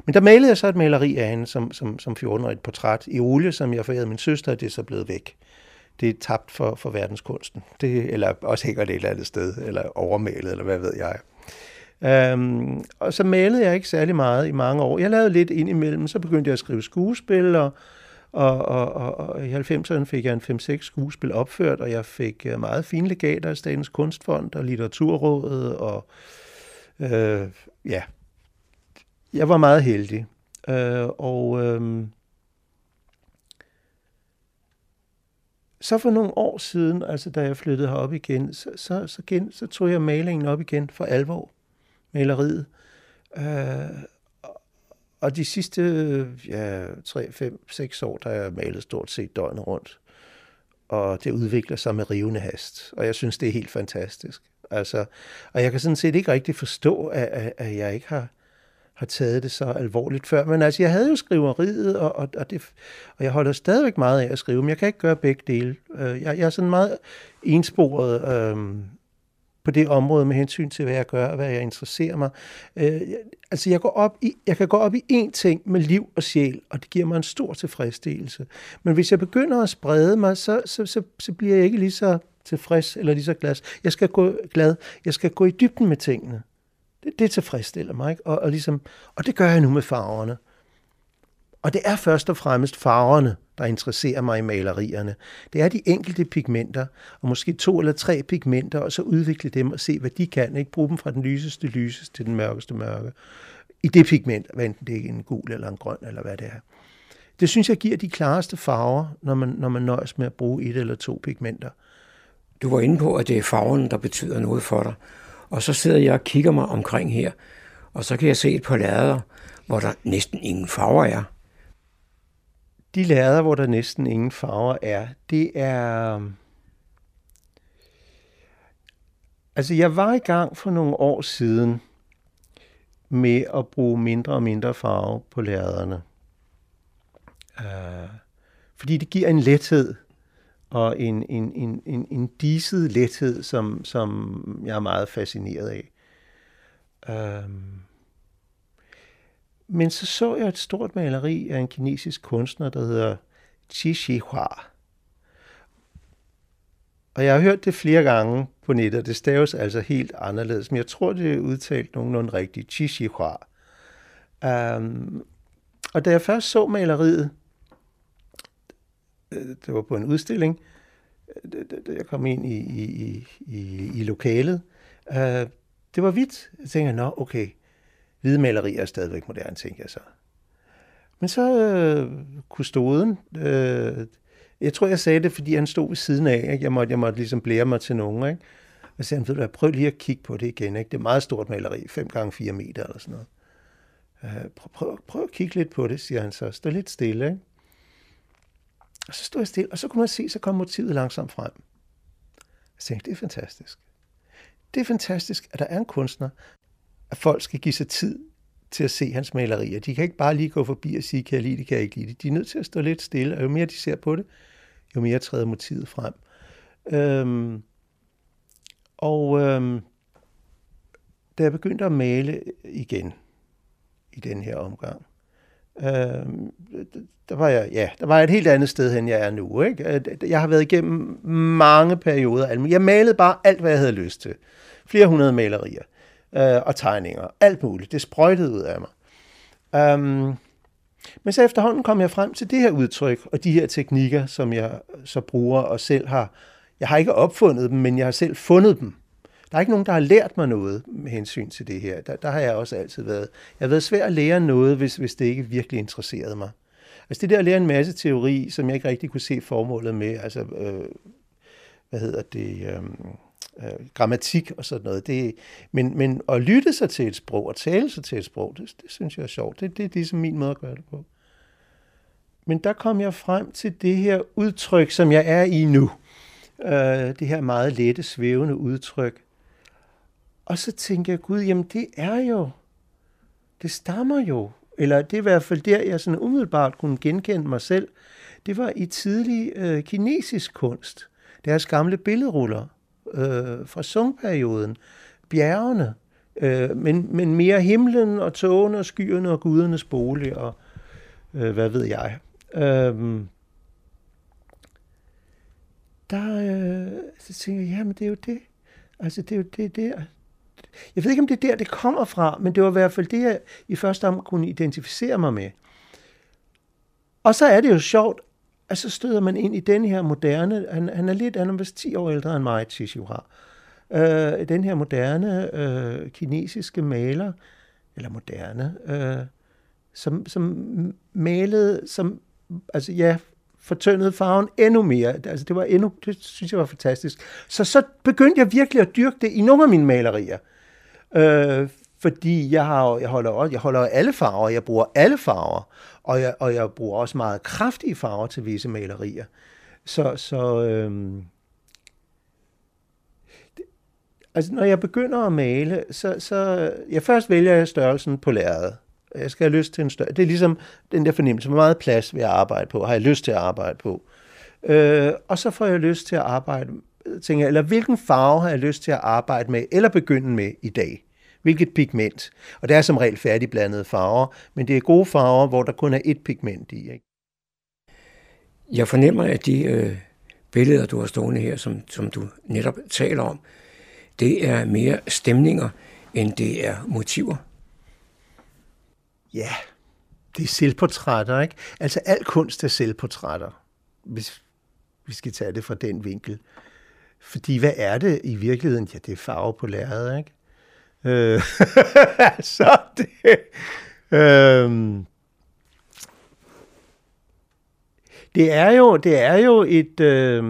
Men der malede jeg så et maleri af hende som, som, som 14-årig, et portræt i olie, som jeg forærede min søster, og det er så blevet væk det er tabt for, for verdenskunsten. Det, eller også hænger det et eller andet sted, eller overmalet, eller hvad ved jeg. Um, og så malede jeg ikke særlig meget i mange år. Jeg lavede lidt ind imellem, så begyndte jeg at skrive skuespil, og, og, og, og, og i 90'erne fik jeg en 5-6 skuespil opført, og jeg fik øh, meget fine legater af Statens Kunstfond og Litteraturrådet, og øh, ja, jeg var meget heldig. Øh, og øh, så for nogle år siden, altså da jeg flyttede herop igen, så, så, så, gen, så tog jeg malingen op igen for alvor, maleriet. Øh, og de sidste ja, 3, 5, 6 år, der har jeg malet stort set døgnet rundt. Og det udvikler sig med rivende hast. Og jeg synes, det er helt fantastisk. Altså, og jeg kan sådan set ikke rigtig forstå, at, at, at jeg ikke har, har taget det så alvorligt før. Men altså, jeg havde jo skriveriet, og, og, og, det, og jeg holder stadigvæk meget af at skrive, men jeg kan ikke gøre begge dele. Øh, jeg, jeg er sådan meget ensporet øh, på det område med hensyn til, hvad jeg gør og hvad jeg interesserer mig. Øh, altså, jeg, går op i, jeg kan gå op i én ting med liv og sjæl, og det giver mig en stor tilfredsstillelse. Men hvis jeg begynder at sprede mig, så, så, så, så bliver jeg ikke lige så tilfreds eller lige så glad. Jeg skal gå glad. Jeg skal gå i dybden med tingene. Det, det tilfredsstiller mig, ikke? Og, og, ligesom, og det gør jeg nu med farverne. Og det er først og fremmest farverne, der interesserer mig i malerierne. Det er de enkelte pigmenter, og måske to eller tre pigmenter, og så udvikle dem og se, hvad de kan. Ikke bruge dem fra den lyseste lyses til den mørkeste mørke. I det pigment, hvad enten det er en gul eller en grøn, eller hvad det er. Det synes jeg giver de klareste farver, når man, når man nøjes med at bruge et eller to pigmenter. Du var inde på, at det er farven, der betyder noget for dig. Og så sidder jeg og kigger mig omkring her, og så kan jeg se et par lader, hvor der næsten ingen farver er. De lader, hvor der næsten ingen farver er, det er... Altså, jeg var i gang for nogle år siden med at bruge mindre og mindre farve på lærrederne. Uh, fordi det giver en lethed og en, en, en, en, en diset lethed, som, som jeg er meget fascineret af. Øhm. men så så jeg et stort maleri af en kinesisk kunstner, der hedder Qi Shihua. Og jeg har hørt det flere gange på nettet, det staves altså helt anderledes, men jeg tror, det er udtalt nogenlunde rigtigt. Qi Shihua. Um, øhm. og da jeg først så maleriet, Øh, det var på en udstilling, øh, jeg kom ind i, i, i, i lokalet. Øh, det var hvidt. Jeg tænkte, nå, okay, hvide malerier er stadigvæk moderne, tænkte jeg så. Men så uh, kustoden, øh, jeg tror, jeg sagde det, fordi han stod ved siden af. Ikke? Jeg, måtte, jeg måtte ligesom blære mig til nogen. Ikke? Og så sagde han, ved du prøv lige at kigge på det igen. Ikke? Det er et meget stort maleri, 5 gange 4 meter eller sådan noget. Øh, prøv, prøv, prøv at kigge lidt på det, siger han så. Stå lidt stille. Ikke? Og så stod jeg stille, og så kunne man se, så kom motivet langsomt frem. Jeg tænkte, det er fantastisk. Det er fantastisk, at der er en kunstner, at folk skal give sig tid til at se hans malerier. De kan ikke bare lige gå forbi og sige, kan jeg lide det, kan jeg ikke lide det. De er nødt til at stå lidt stille, og jo mere de ser på det, jo mere træder motivet frem. Øhm, og øhm, da jeg begyndte at male igen i den her omgang, Øh, der var jeg, ja, der var jeg et helt andet sted, end jeg er nu. Ikke? Øh, jeg har været igennem mange perioder. Jeg malede bare alt, hvad jeg havde lyst til. Flere hundrede malerier øh, og tegninger. Alt muligt. Det sprøjtede ud af mig. Um, men så efterhånden kom jeg frem til det her udtryk og de her teknikker, som jeg så bruger og selv har. Jeg har ikke opfundet dem, men jeg har selv fundet dem. Der er ikke nogen, der har lært mig noget med hensyn til det her. Der, der har jeg også altid været. Jeg har været svær at lære noget, hvis, hvis det ikke virkelig interesserede mig. Altså det der at lære en masse teori, som jeg ikke rigtig kunne se formålet med, altså, øh, hvad hedder det, øh, øh, grammatik og sådan noget. Det, men, men at lytte sig til et sprog og tale sig til et sprog, det, det synes jeg er sjovt. Det, det er ligesom min måde at gøre det på. Men der kom jeg frem til det her udtryk, som jeg er i nu. Øh, det her meget lette, svævende udtryk, og så tænker jeg, gud, jamen det er jo, det stammer jo, eller det er i hvert fald der, jeg sådan umiddelbart kunne genkende mig selv, det var i tidlig øh, kinesisk kunst. Deres gamle billedruller øh, fra sungperioden, bjergene, øh, men, men mere himlen og tågene og skyerne og gudernes bolig og øh, hvad ved jeg. Øh, der øh, så tænker jeg, jamen det er jo det. Altså det er jo det der, jeg ved ikke, om det er der, det kommer fra, men det var i hvert fald det, jeg i første omgang kunne identificere mig med. Og så er det jo sjovt, at så støder man ind i den her moderne, han, han er lidt, han er vist 10 år ældre end mig, har. Øh, den her moderne øh, kinesiske maler, eller moderne, øh, som, som malede, som, altså ja, fortyndede farven endnu mere. Altså det var endnu, det synes jeg var fantastisk. Så så begyndte jeg virkelig at dyrke det i nogle af mine malerier. Øh, fordi jeg, har, jeg, holder, jeg holder alle farver, jeg bruger alle farver, og jeg, og jeg bruger også meget kraftige farver til visse malerier. Så, så øh, det, altså når jeg begynder at male, så, så jeg først vælger jeg størrelsen på lærredet. Jeg skal have lyst til en større... Det er ligesom den der fornemmelse, hvor meget plads vil jeg arbejde på? Har jeg lyst til at arbejde på? Øh, og så får jeg lyst til at arbejde, tænker eller hvilken farve har jeg lyst til at arbejde med, eller begynde med i dag? Hvilket pigment? Og det er som regel færdigblandede farver, men det er gode farver, hvor der kun er ét pigment i. Ikke? Jeg fornemmer, at de øh, billeder, du har stående her, som, som du netop taler om, det er mere stemninger, end det er motiver. Ja, det er selvportrætter, ikke? Altså al kunst er selvportrætter, hvis vi skal tage det fra den vinkel. Fordi hvad er det i virkeligheden? Ja, det er farve på lærredet, ikke? Øh, så det... Øh, det er jo, det er jo et... Øh,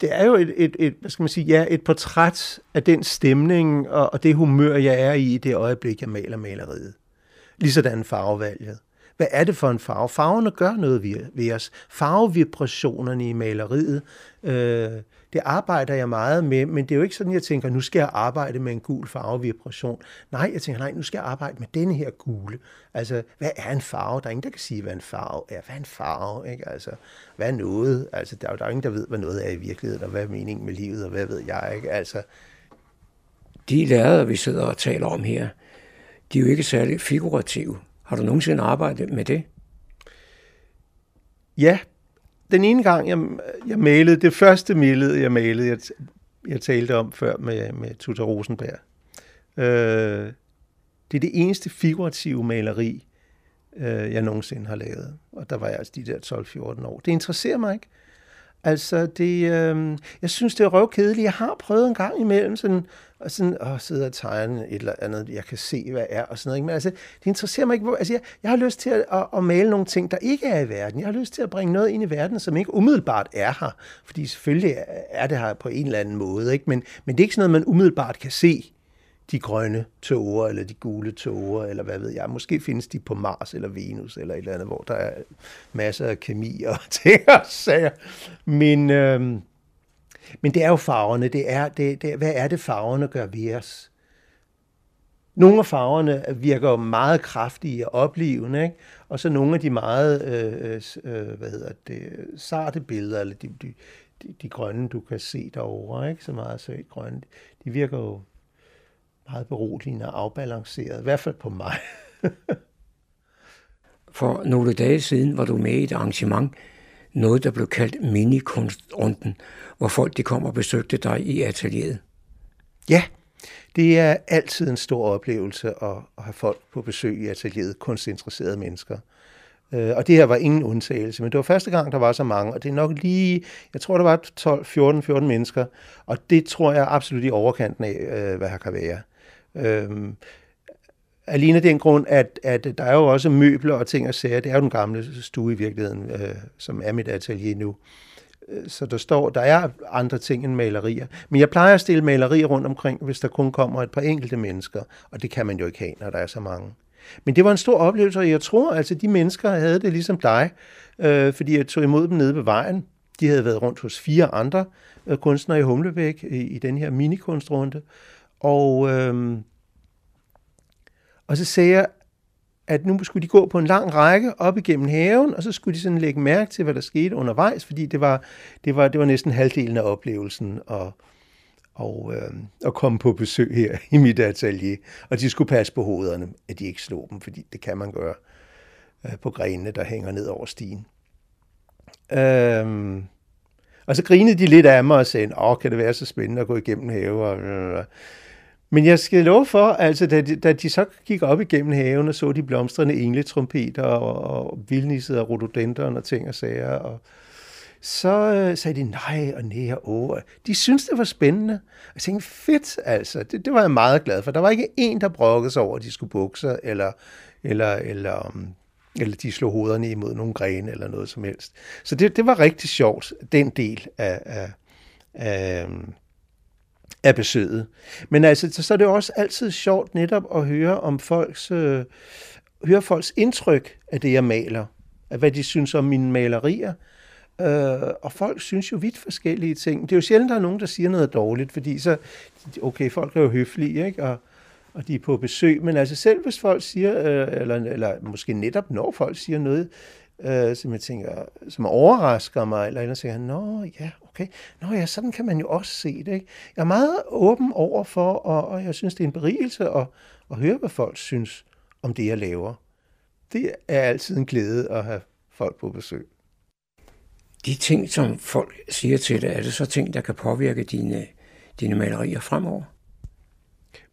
det er jo et, et, et, hvad skal man sige, ja, et portræt af den stemning og, og det humør, jeg er i i det øjeblik, jeg maler maleriet. Ligesådan farvevalget. Hvad er det for en farve? Farverne gør noget ved, os. Farvevibrationerne i maleriet, øh, det arbejder jeg meget med, men det er jo ikke sådan, jeg tænker, nu skal jeg arbejde med en gul farvevibration. Nej, jeg tænker, nej, nu skal jeg arbejde med denne her gule. Altså, hvad er en farve? Der er ingen, der kan sige, hvad en farve er. Hvad er en farve? Ikke? Altså, hvad er noget? Altså, der er jo der er ingen, der ved, hvad noget er i virkeligheden, og hvad er meningen med livet, og hvad ved jeg, ikke? Altså, de lærere, vi sidder og taler om her, de er jo ikke særlig figurative. Har du nogensinde arbejdet med det? Ja, den ene gang, jeg, jeg malede, det første billede, jeg malede, jeg, jeg talte om før med, med Tuta Rosenberg, øh, det er det eneste figurative maleri, øh, jeg nogensinde har lavet. Og der var jeg altså de der 12-14 år. Det interesserer mig ikke. Altså, det, øh, jeg synes, det er røvkedeligt. Jeg har prøvet en gang imellem sådan, og sådan, at sidde og tegne et eller andet, jeg kan se, hvad er, og sådan noget. Men altså, det interesserer mig ikke. Altså, jeg, jeg har lyst til at, at, at male nogle ting, der ikke er i verden. Jeg har lyst til at bringe noget ind i verden, som ikke umiddelbart er her. Fordi selvfølgelig er det her på en eller anden måde, ikke? Men, men det er ikke sådan noget, man umiddelbart kan se de grønne tåger, eller de gule tåger, eller hvad ved jeg. Måske findes de på Mars eller Venus, eller et eller andet, hvor der er masser af kemi og ting og sager. Men, øhm, men det er jo farverne. Det er, det, det, hvad er det, farverne gør ved os? Nogle af farverne virker meget kraftige og oplevende, ikke? og så nogle af de meget øh, øh, øh hvad hedder det, sarte billeder, eller de, de, de, de grønne, du kan se derovre, ikke? så meget så grønne, de virker jo meget beroligende og afbalanceret, i hvert fald på mig. For nogle dage siden var du med i et arrangement, noget der blev kaldt minikunstrunden, hvor folk de kom og besøgte dig i atelieret. Ja, det er altid en stor oplevelse at, at have folk på besøg i atelieret, kunstinteresserede mennesker. Øh, og det her var ingen undtagelse, men det var første gang, der var så mange, og det er nok lige, jeg tror, der var 12, 14, 14 mennesker, og det tror jeg absolut i overkanten af, øh, hvad her kan være. Øhm, alene den grund, at, at der er jo også møbler og ting og sager. Det er jo den gamle stue i virkeligheden, øh, som er mit atelier nu. Øh, så der står, der er andre ting end malerier. Men jeg plejer at stille malerier rundt omkring, hvis der kun kommer et par enkelte mennesker. Og det kan man jo ikke have, når der er så mange. Men det var en stor oplevelse, og jeg tror, altså de mennesker havde det ligesom dig, øh, fordi jeg tog imod dem nede ved vejen. De havde været rundt hos fire andre øh, kunstnere i Humlebæk i, i den her minikunstrunde. Og, øh, og så sagde jeg, at nu skulle de gå på en lang række op igennem haven, og så skulle de sådan lægge mærke til, hvad der skete undervejs, fordi det var, det var, det var næsten halvdelen af oplevelsen at, og, øh, at komme på besøg her i mit atelier. Og de skulle passe på hovederne, at de ikke slog dem, fordi det kan man gøre øh, på grenene, der hænger ned over stien. Øh, og så grinede de lidt af mig og sagde, åh, kan det være så spændende at gå igennem have? Men jeg skal love for, altså, da de, da de så gik op igennem haven og så de blomstrende engletrompeter og, og vildnissede og rhododendron og ting og sager, og så øh, sagde de nej og nej og åh. De syntes, det var spændende. Jeg tænkte, fedt altså. Det, det var jeg meget glad for. Der var ikke en, der brokkede sig over, at de skulle bukse, eller, eller, eller, um, eller de slog hovederne imod nogle grene, eller noget som helst. Så det, det var rigtig sjovt, den del af, af, af, um, af besøget. Men altså, så, er det også altid sjovt netop at høre om folks, øh, høre folks indtryk af det, jeg maler. Af hvad de synes om mine malerier. Øh, og folk synes jo vidt forskellige ting. Det er jo sjældent, der er nogen, der siger noget dårligt, fordi så, okay, folk er jo høflige, ikke? Og, og de er på besøg. Men altså selv hvis folk siger, øh, eller, eller måske netop når folk siger noget, øh, som jeg tænker, som overrasker mig, eller andet siger, nå ja, okay, nå ja, sådan kan man jo også se det. Ikke? Jeg er meget åben over for, og, og jeg synes, det er en berigelse at, at høre, hvad folk synes om det, jeg laver. Det er altid en glæde at have folk på besøg. De ting, som folk siger til dig, er det så ting, der kan påvirke dine, dine malerier fremover?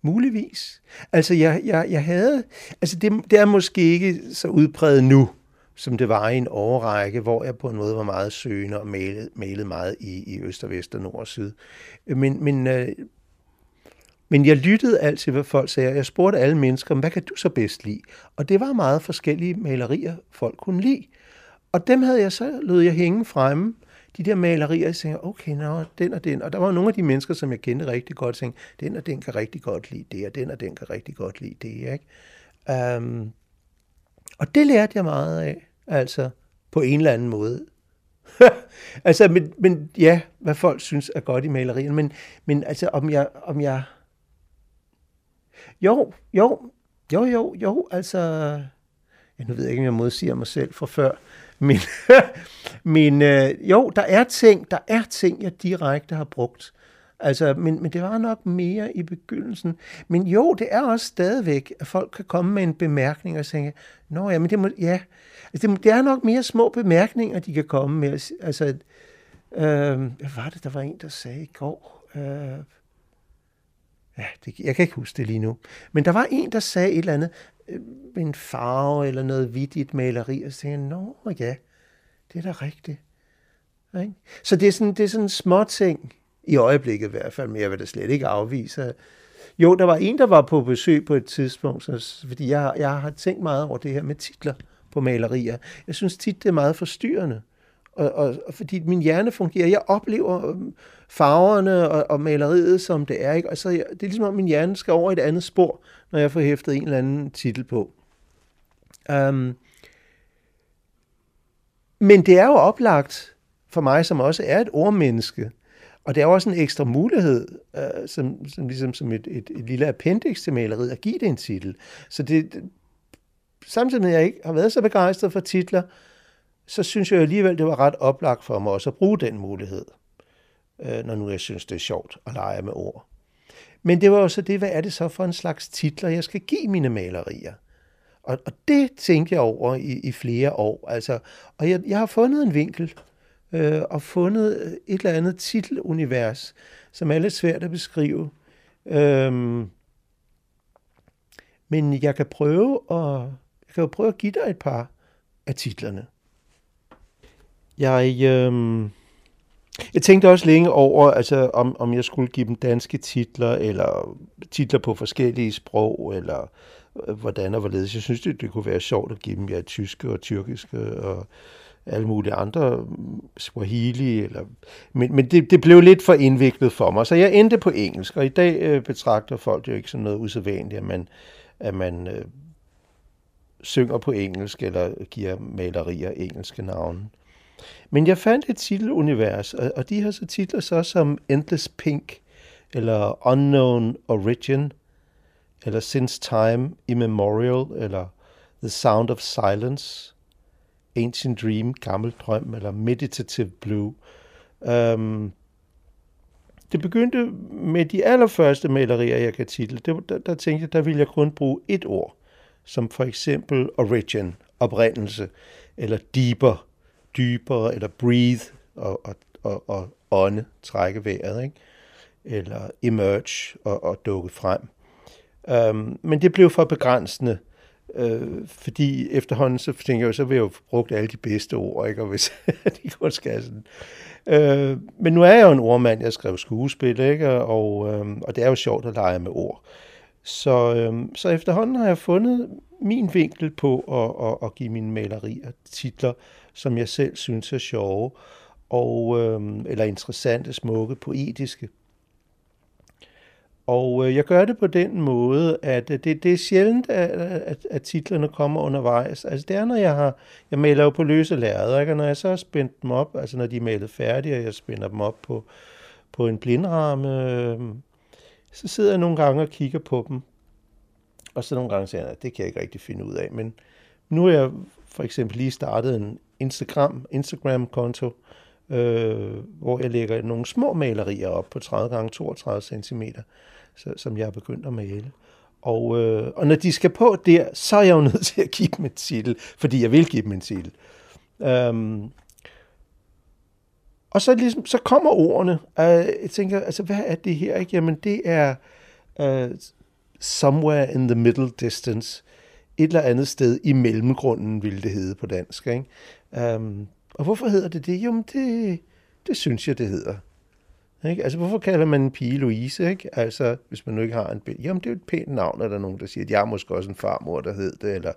Muligvis. Altså, jeg, jeg, jeg havde... Altså, det, det er måske ikke så udbredt nu, som det var i en årrække, hvor jeg på en måde var meget søgende og malede, malede meget i, i øst og vest og nord og syd. Men, men, øh, men jeg lyttede altid, hvad folk sagde. Jeg spurgte alle mennesker, hvad kan du så bedst lide? Og det var meget forskellige malerier, folk kunne lide. Og dem havde jeg så, lød jeg hænge fremme, de der malerier, jeg tænkte, okay, nå, den og den. Og der var nogle af de mennesker, som jeg kendte rigtig godt, tænkte, den og den kan rigtig godt lide det, og den og den kan rigtig godt lide det, ikke? Um, og det lærte jeg meget af, altså på en eller anden måde. altså, men, men ja, hvad folk synes er godt i malerierne, men, men altså, om jeg, om jeg... Jo, jo, jo, jo, jo, altså... Ja, nu ved jeg ikke, om jeg modsiger mig selv fra før, men, men øh, jo, der er ting, der er ting, jeg direkte har brugt. Altså, men, men det var nok mere i begyndelsen. Men jo, det er også stadigvæk, at folk kan komme med en bemærkning og sige, Nå ja, men det, må, ja. Altså, det, det er nok mere små bemærkninger, de kan komme med. Altså, øh, hvad var det, der var en, der sagde i går? Øh, ja, det, jeg kan ikke huske det lige nu. Men der var en, der sagde et eller andet, øh, en farve eller noget hvidt i et maleri, og så tænkte jeg, nå ja, det er da rigtigt. Ikke? Så det er sådan, det er sådan små ting, i øjeblikket i hvert fald, men jeg vil da slet ikke afvise. Jo, der var en, der var på besøg på et tidspunkt, så, fordi jeg, jeg har tænkt meget over det her med titler på malerier. Jeg synes tit, det er meget forstyrrende. Og, og, og fordi min hjerne fungerer, jeg oplever øhm, farverne og, og maleriet, som det er. Ikke? Og så, det er ligesom, om min hjerne skal over et andet spor, når jeg får hæftet en eller anden titel på. Um, men det er jo oplagt for mig, som også er et ordmenneske, og det er også en ekstra mulighed, uh, som, som, ligesom som et, et, et lille appendix til maleriet, at give det en titel. Så det, samtidig med, at jeg ikke har været så begejstret for titler, så synes jeg alligevel, det var ret oplagt for mig også at bruge den mulighed, uh, når nu jeg synes, det er sjovt at lege med ord. Men det var jo så det, hvad er det så for en slags titler, jeg skal give mine malerier? Og, og det tænkte jeg over i, i flere år. Altså, og jeg, jeg har fundet en vinkel, øh, og fundet et eller andet titelunivers, som er lidt svært at beskrive. Øhm, men jeg kan prøve at, jeg kan jo prøve at give dig et par af titlerne. Jeg, øh, jeg tænkte også længe over, altså, om, om jeg skulle give dem danske titler, eller titler på forskellige sprog, eller øh, hvordan og hvorledes. Jeg synes, det, det kunne være sjovt at give dem ja, tyske og tyrkiske og alle mulige andre, mm, Swahili, eller, men, men det, det blev lidt for indviklet for mig, så jeg endte på engelsk, og i dag øh, betragter folk det jo ikke som noget usædvanligt, at man, at man øh, synger på engelsk, eller giver malerier engelske navne. Men jeg fandt et titelunivers, og, og de har så titler så som Endless Pink, eller Unknown Origin, eller Since Time Immemorial, eller The Sound of Silence, Ancient Dream, Gammel Drøm, eller Meditative Blue. Um, det begyndte med de allerførste malerier, jeg kan title. Det, der, der tænkte jeg, der ville jeg kun bruge et ord, som for eksempel origin, oprindelse, eller deeper, dybere, eller breathe, og, og, og, og ånde, trække vejret, ikke? eller emerge og, og dukke frem. Um, men det blev for begrænsende, øh, fordi efterhånden så tænker jeg, så vil jeg jo brugt alle de bedste ord, ikke? og hvis de kun skal sådan. Øh, men nu er jeg jo en ordmand, jeg skrev skuespil, ikke? Og, øh, og det er jo sjovt at lege med ord. Så, øh, så efterhånden har jeg fundet min vinkel på at, at, at give mine malerier titler, som jeg selv synes er sjove, og, øh, eller interessante, smukke, poetiske. Og øh, jeg gør det på den måde, at øh, det, det er sjældent, at, at, at titlerne kommer undervejs. Altså det er, når jeg har, jeg maler jo på løse lærreder, ikke? og når jeg så har spændt dem op, altså når de er malet færdige, og jeg spænder dem op på, på en blindramme, øh, så sidder jeg nogle gange og kigger på dem og så nogle gange siger jeg, at det kan jeg ikke rigtig finde ud af. Men nu er jeg for eksempel lige startet en Instagram, Instagram-konto, øh, hvor jeg lægger nogle små malerier op på 30 gange 32 cm, så, som jeg er begyndt at male. Og, øh, og når de skal på der, så er jeg jo nødt til at give dem en titel, fordi jeg vil give dem en titel. Øhm, og så, ligesom, så kommer ordene. og jeg tænker, altså, hvad er det her? Ikke? Jamen, det er uh, somewhere in the middle distance. Et eller andet sted i mellemgrunden, ville det hedde på dansk. Ikke? Um, og hvorfor hedder det det? Jamen, det, det synes jeg, det hedder. Ikke? Altså, hvorfor kalder man en pige Louise? Ikke? Altså, hvis man nu ikke har en bil. Jamen, det er jo et pænt navn, er der nogen, der siger, at jeg er måske også en farmor, der hed det. Eller,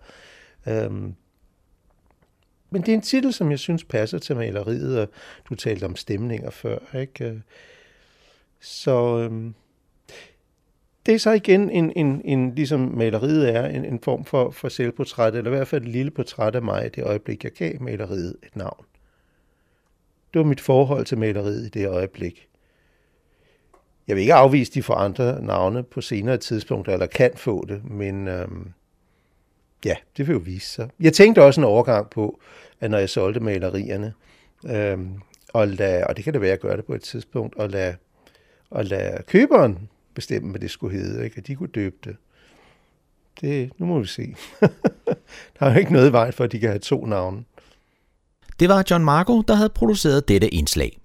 øhm. Men det er en titel, som jeg synes passer til maleriet, og du talte om stemninger før. Ikke? Så øhm. det er så igen en, en, en ligesom maleriet er, en, en form for, for selvportræt, eller i hvert fald et lille portræt af mig, i det øjeblik, jeg gav maleriet et navn. Det var mit forhold til maleriet i det øjeblik. Jeg vil ikke afvise, de får andre navne på senere tidspunkter, eller kan få det, men øhm, ja, det vil jo vise sig. Jeg tænkte også en overgang på, at når jeg solgte malerierne, øhm, og, lad, og det kan det være, at jeg gør det på et tidspunkt, og lade, og lade køberen bestemme, hvad det skulle hedde, ikke? at de kunne døbe det. Det, nu må vi se. der er jo ikke noget i vejen for, at de kan have to navne. Det var John Marco, der havde produceret dette indslag.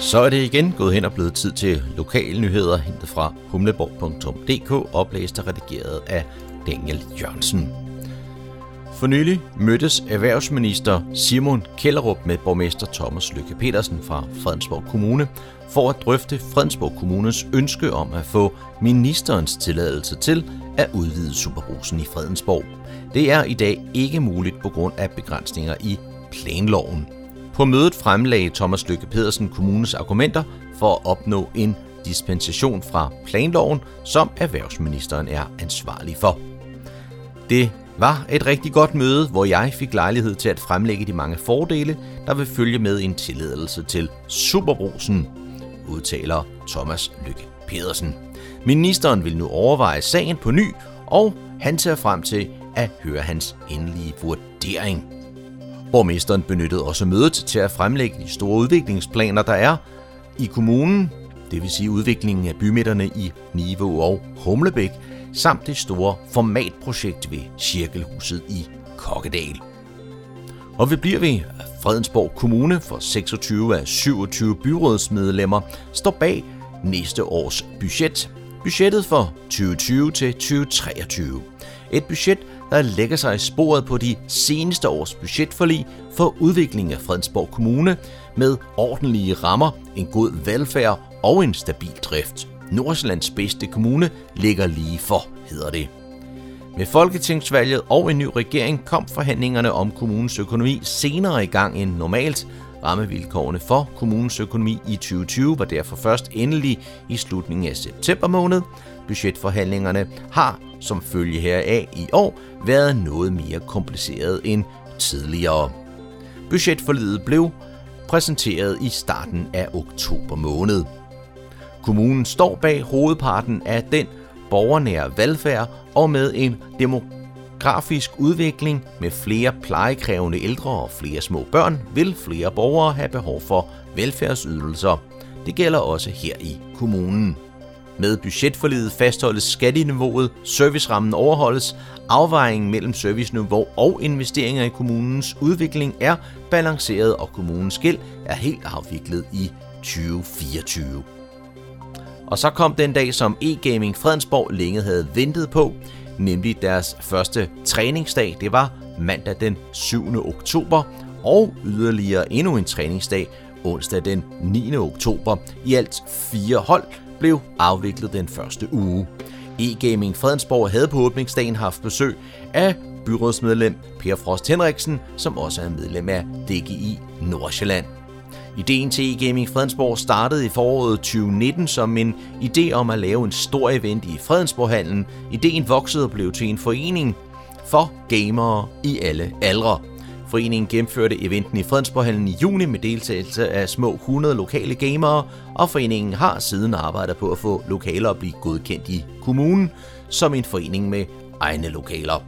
Så er det igen gået hen og blevet tid til lokale nyheder hentet fra humleborg.dk, oplæst og redigeret af Daniel Jørgensen. For nylig mødtes erhvervsminister Simon Kellerup med borgmester Thomas Lykke Petersen fra Fredensborg Kommune for at drøfte Fredensborg Kommunes ønske om at få ministerens tilladelse til at udvide Superbrusen i Fredensborg. Det er i dag ikke muligt på grund af begrænsninger i planloven. På mødet fremlagde Thomas Lykke Pedersen kommunens argumenter for at opnå en dispensation fra planloven, som erhvervsministeren er ansvarlig for. Det var et rigtig godt møde, hvor jeg fik lejlighed til at fremlægge de mange fordele, der vil følge med en tilladelse til Superbrusen, udtaler Thomas Lykke Pedersen. Ministeren vil nu overveje sagen på ny, og han ser frem til at høre hans endelige vurdering. Borgmesteren benyttede også mødet til at fremlægge de store udviklingsplaner, der er i kommunen, det vil sige udviklingen af bymidterne i Niveau og Humlebæk, samt det store formatprojekt ved Cirkelhuset i Kokkedal. Og vi bliver ved Fredensborg Kommune for 26 af 27 byrådsmedlemmer står bag næste års budget. Budgettet for 2020 til 2023. Et budget, der lægger sig i sporet på de seneste års budgetforlig for udvikling af Fredensborg Kommune med ordentlige rammer, en god velfærd og en stabil drift. Nordsjællands bedste kommune ligger lige for, hedder det. Med folketingsvalget og en ny regering kom forhandlingerne om kommunens økonomi senere i gang end normalt. Rammevilkårene for kommunens økonomi i 2020 var derfor først endelig i slutningen af september måned. Budgetforhandlingerne har som følge heraf i år været noget mere kompliceret end tidligere. Budgetforlidet blev præsenteret i starten af oktober måned. Kommunen står bag hovedparten af den borgernære velfærd og med en demografisk udvikling med flere plejekrævende ældre og flere små børn, vil flere borgere have behov for velfærdsydelser. Det gælder også her i kommunen. Med budgetforliget fastholdes skatteniveauet, servicerammen overholdes, afvejningen mellem serviceniveau og investeringer i kommunens udvikling er balanceret, og kommunens gæld er helt afviklet i 2024. Og så kom den dag, som e-gaming Fredensborg længe havde ventet på, nemlig deres første træningsdag. Det var mandag den 7. oktober, og yderligere endnu en træningsdag onsdag den 9. oktober. I alt fire hold blev afviklet den første uge. E-Gaming Fredensborg havde på åbningsdagen haft besøg af byrådsmedlem Per Frost Henriksen, som også er medlem af DGI Nordsjælland. Ideen til e-gaming Fredensborg startede i foråret 2019 som en idé om at lave en stor event i Fredensborghallen. Ideen voksede og blev til en forening for gamere i alle aldre. Foreningen gennemførte eventen i Fredensborghallen i juni med deltagelse af små 100 lokale gamere, og foreningen har siden arbejdet på at få lokaler at blive godkendt i kommunen som en forening med egne lokaler.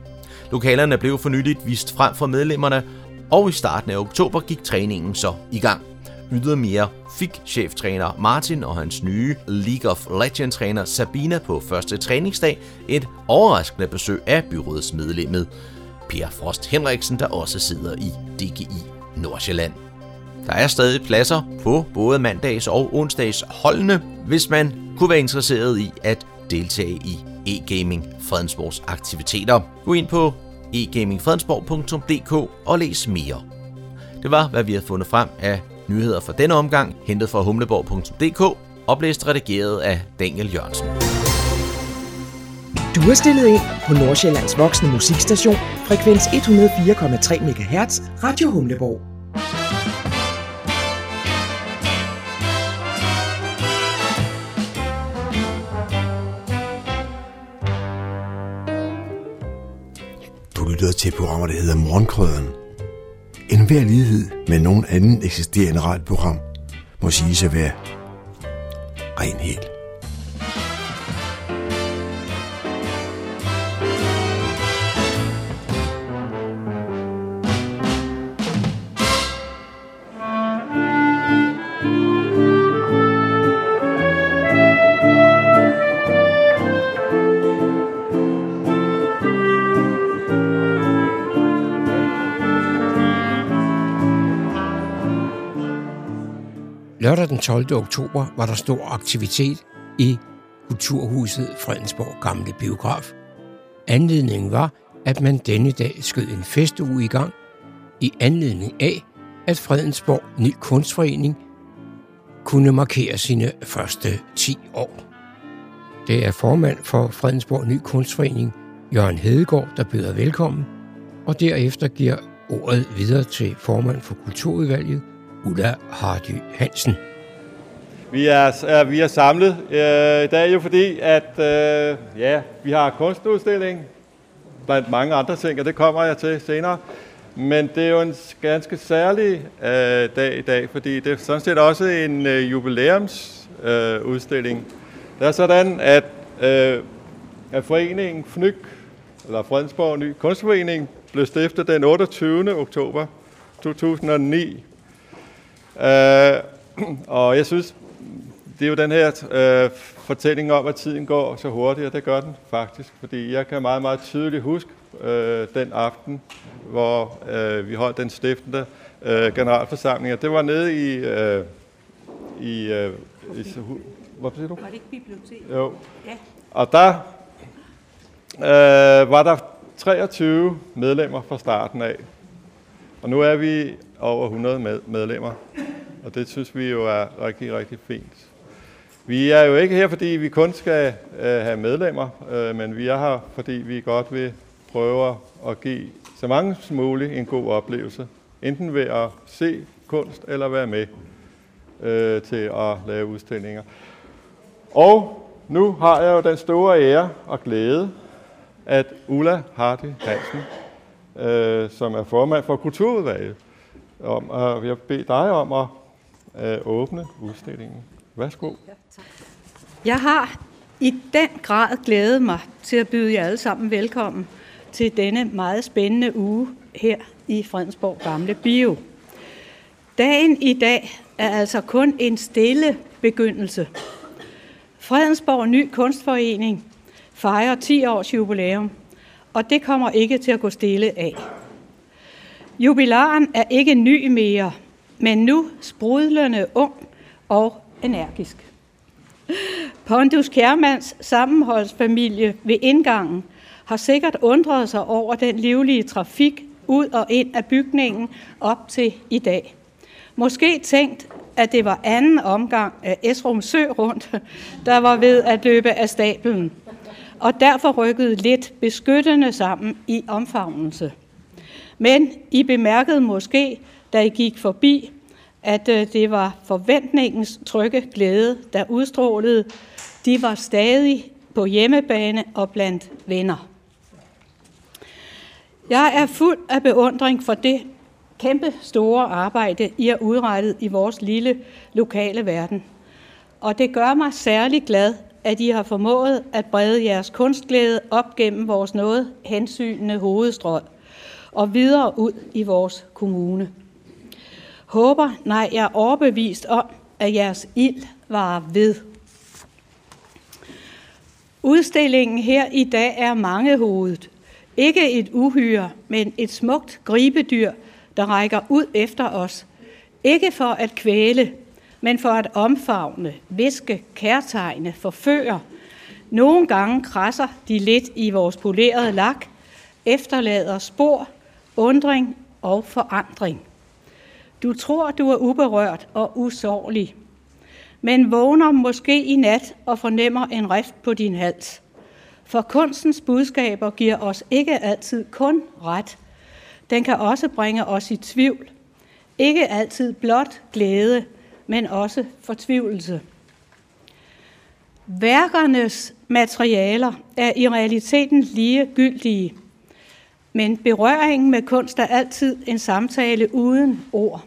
Lokalerne blev for nyligt vist frem for medlemmerne, og i starten af oktober gik træningen så i gang. Ydermere fik cheftræner Martin og hans nye League of Legends-træner Sabina på første træningsdag et overraskende besøg af byrådsmedlemmet Per Frost Henriksen, der også sidder i DGI Nordsjælland. Der er stadig pladser på både mandags og onsdags holdene, hvis man kunne være interesseret i at deltage i e-gaming Fredensborgs aktiviteter. Gå ind på egamingfredensborg.dk og læs mere. Det var, hvad vi har fundet frem af nyheder for denne omgang, hentet fra humleborg.dk, oplæst redigeret af Daniel Jørgensen. Du er stillet ind på Nordsjællands voksne musikstation, frekvens 104,3 MHz, Radio Humleborg. Du lytter til programmer, der hedder Morgenkrøden. En hver lighed med nogen anden eksisterende radioprogram må sige at være ren helt. 12. oktober var der stor aktivitet i Kulturhuset Fredensborg Gamle Biograf. Anledningen var, at man denne dag skød en festuge i gang i anledning af, at Fredensborg Ny Kunstforening kunne markere sine første 10 år. Det er formand for Fredensborg Ny Kunstforening, Jørgen Hedegaard, der byder velkommen, og derefter giver ordet videre til formand for Kulturudvalget, Ulla Hardy Hansen. Vi er, er, vi er samlet øh, i dag jo fordi, at øh, ja, vi har kunstudstilling blandt mange andre ting, og det kommer jeg til senere. Men det er jo en ganske særlig øh, dag i dag, fordi det er sådan set også en øh, jubilæumsudstilling. Øh, det er sådan, at, øh, at foreningen FNYK, eller Fredensborg Ny Kunstforening, blev stiftet den 28. oktober 2009 Øh, og jeg synes, det er jo den her øh, fortælling om, at tiden går så hurtigt, og det gør den faktisk. Fordi jeg kan meget, meget tydeligt huske øh, den aften, hvor øh, vi holdt den stiftende øh, generalforsamling. Og det var nede i... Øh, i, øh, i hvad siger du? Var det ikke bibliotek? Jo. Ja. Og der øh, var der 23 medlemmer fra starten af. Og nu er vi over 100 medlemmer, og det synes vi jo er rigtig, rigtig fint. Vi er jo ikke her, fordi vi kun skal øh, have medlemmer, øh, men vi er her, fordi vi godt vil prøve at give så mange som muligt en god oplevelse. Enten ved at se kunst eller være med øh, til at lave udstillinger. Og nu har jeg jo den store ære og glæde, at Ulla Hardy Hansen, øh, som er formand for Kulturudvalget, om, at jeg beder dig om at øh, åbne udstillingen. Værsgo. Jeg har i den grad glædet mig til at byde jer alle sammen velkommen til denne meget spændende uge her i Fredensborg Gamle Bio. Dagen i dag er altså kun en stille begyndelse. Fredensborg Ny Kunstforening fejrer 10 års jubilæum, og det kommer ikke til at gå stille af. Jubilaren er ikke ny mere, men nu sprudlende ung og energisk. Pontus Kjærmands sammenholdsfamilie ved indgangen har sikkert undret sig over den livlige trafik ud og ind af bygningen op til i dag. Måske tænkt, at det var anden omgang af Esrum Sø rundt, der var ved at løbe af stablen, og derfor rykkede lidt beskyttende sammen i omfavnelse. Men I bemærkede måske, da I gik forbi, at øh, det var forventningens trygge glæde, der udstrålede. De var stadig på hjemmebane og blandt venner. Jeg er fuld af beundring for det, kæmpe store arbejde, I har udrettet i vores lille lokale verden. Og det gør mig særlig glad, at I har formået at brede jeres kunstglæde op gennem vores noget hensynende hovedstrøg og videre ud i vores kommune. Håber, nej, jeg er overbevist om, at jeres ild var ved. Udstillingen her i dag er mangehovedet. Ikke et uhyre, men et smukt gribedyr, der rækker ud efter os. Ikke for at kvæle, men for at omfavne, viske, kærtegne, forføre. Nogle gange krasser de lidt i vores polerede lak, efterlader spor, undring og forandring. Du tror, du er uberørt og usårlig, men vågner måske i nat og fornemmer en rift på din hals. For kunstens budskaber giver os ikke altid kun ret. Den kan også bringe os i tvivl. Ikke altid blot glæde, men også fortvivlelse. Værkernes materialer er i realiteten lige gyldige, men berøringen med kunst er altid en samtale uden ord.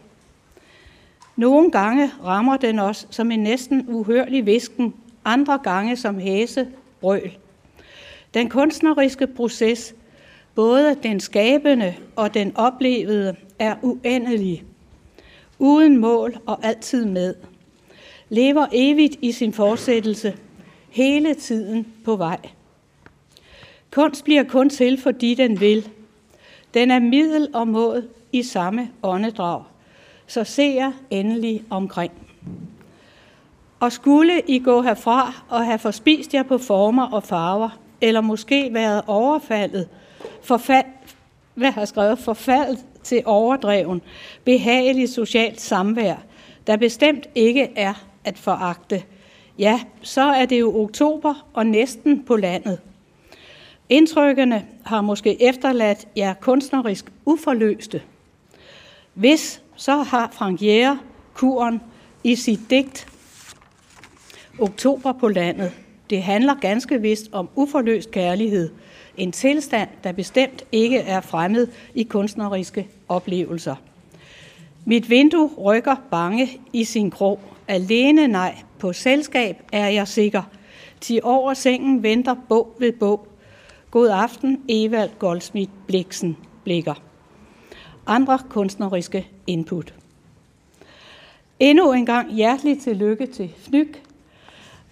Nogle gange rammer den os som en næsten uhørlig visken, andre gange som hæse brøl. Den kunstneriske proces, både den skabende og den oplevede, er uendelig uden mål og altid med. Lever evigt i sin fortsættelse, hele tiden på vej. Kunst bliver kun til, fordi den vil. Den er middel og mål i samme åndedrag. Så se jer endelig omkring. Og skulle I gå herfra og have forspist jer på former og farver, eller måske været overfaldet, forfald, hvad har jeg skrevet, forfaldet til overdreven, behagelig socialt samvær, der bestemt ikke er at foragte. Ja, så er det jo oktober og næsten på landet. Indtrykkene har måske efterladt jer kunstnerisk uforløste. Hvis så har Frank Jæger kuren i sit digt Oktober på landet. Det handler ganske vist om uforløst kærlighed – en tilstand, der bestemt ikke er fremmed i kunstneriske oplevelser. Mit vindue rykker bange i sin krog. Alene nej, på selskab er jeg sikker. Til over sengen venter bog ved bog. God aften, Evald Goldsmith Bliksen blikker. Andre kunstneriske input. Endnu en gang hjertelig tillykke til Fnyk,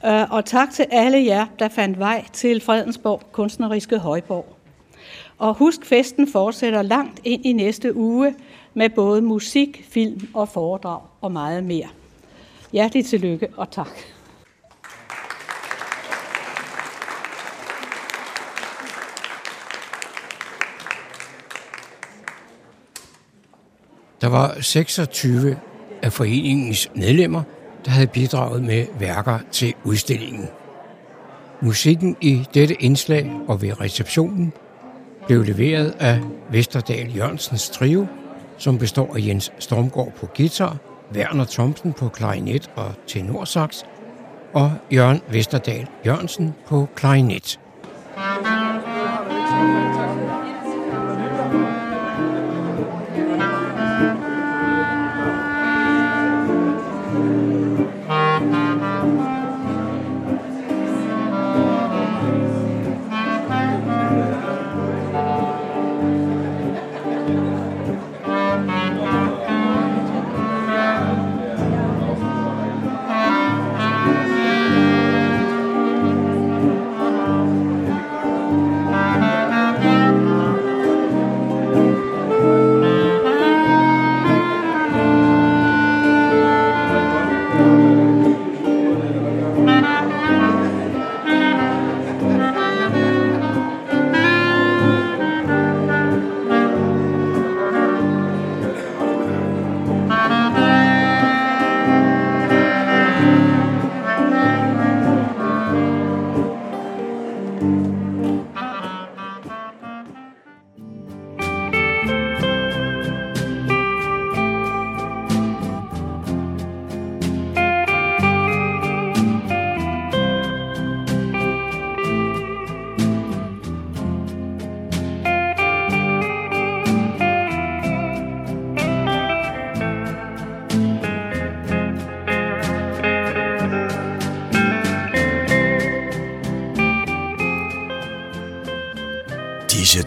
Øh, og tak til alle jer, der fandt vej til Fredensborg Kunstneriske Højborg. Og husk, festen fortsætter langt ind i næste uge med både musik, film og foredrag og meget mere. Hjertelig tillykke og tak. Der var 26 af foreningens medlemmer, der havde bidraget med værker til udstillingen. Musikken i dette indslag og ved receptionen blev leveret af Vesterdal Jørgensens trio, som består af Jens Stormgård på guitar, Werner Thomsen på klarinet og tenorsax, og Jørgen Vesterdal Jørgensen på klarinet. Disse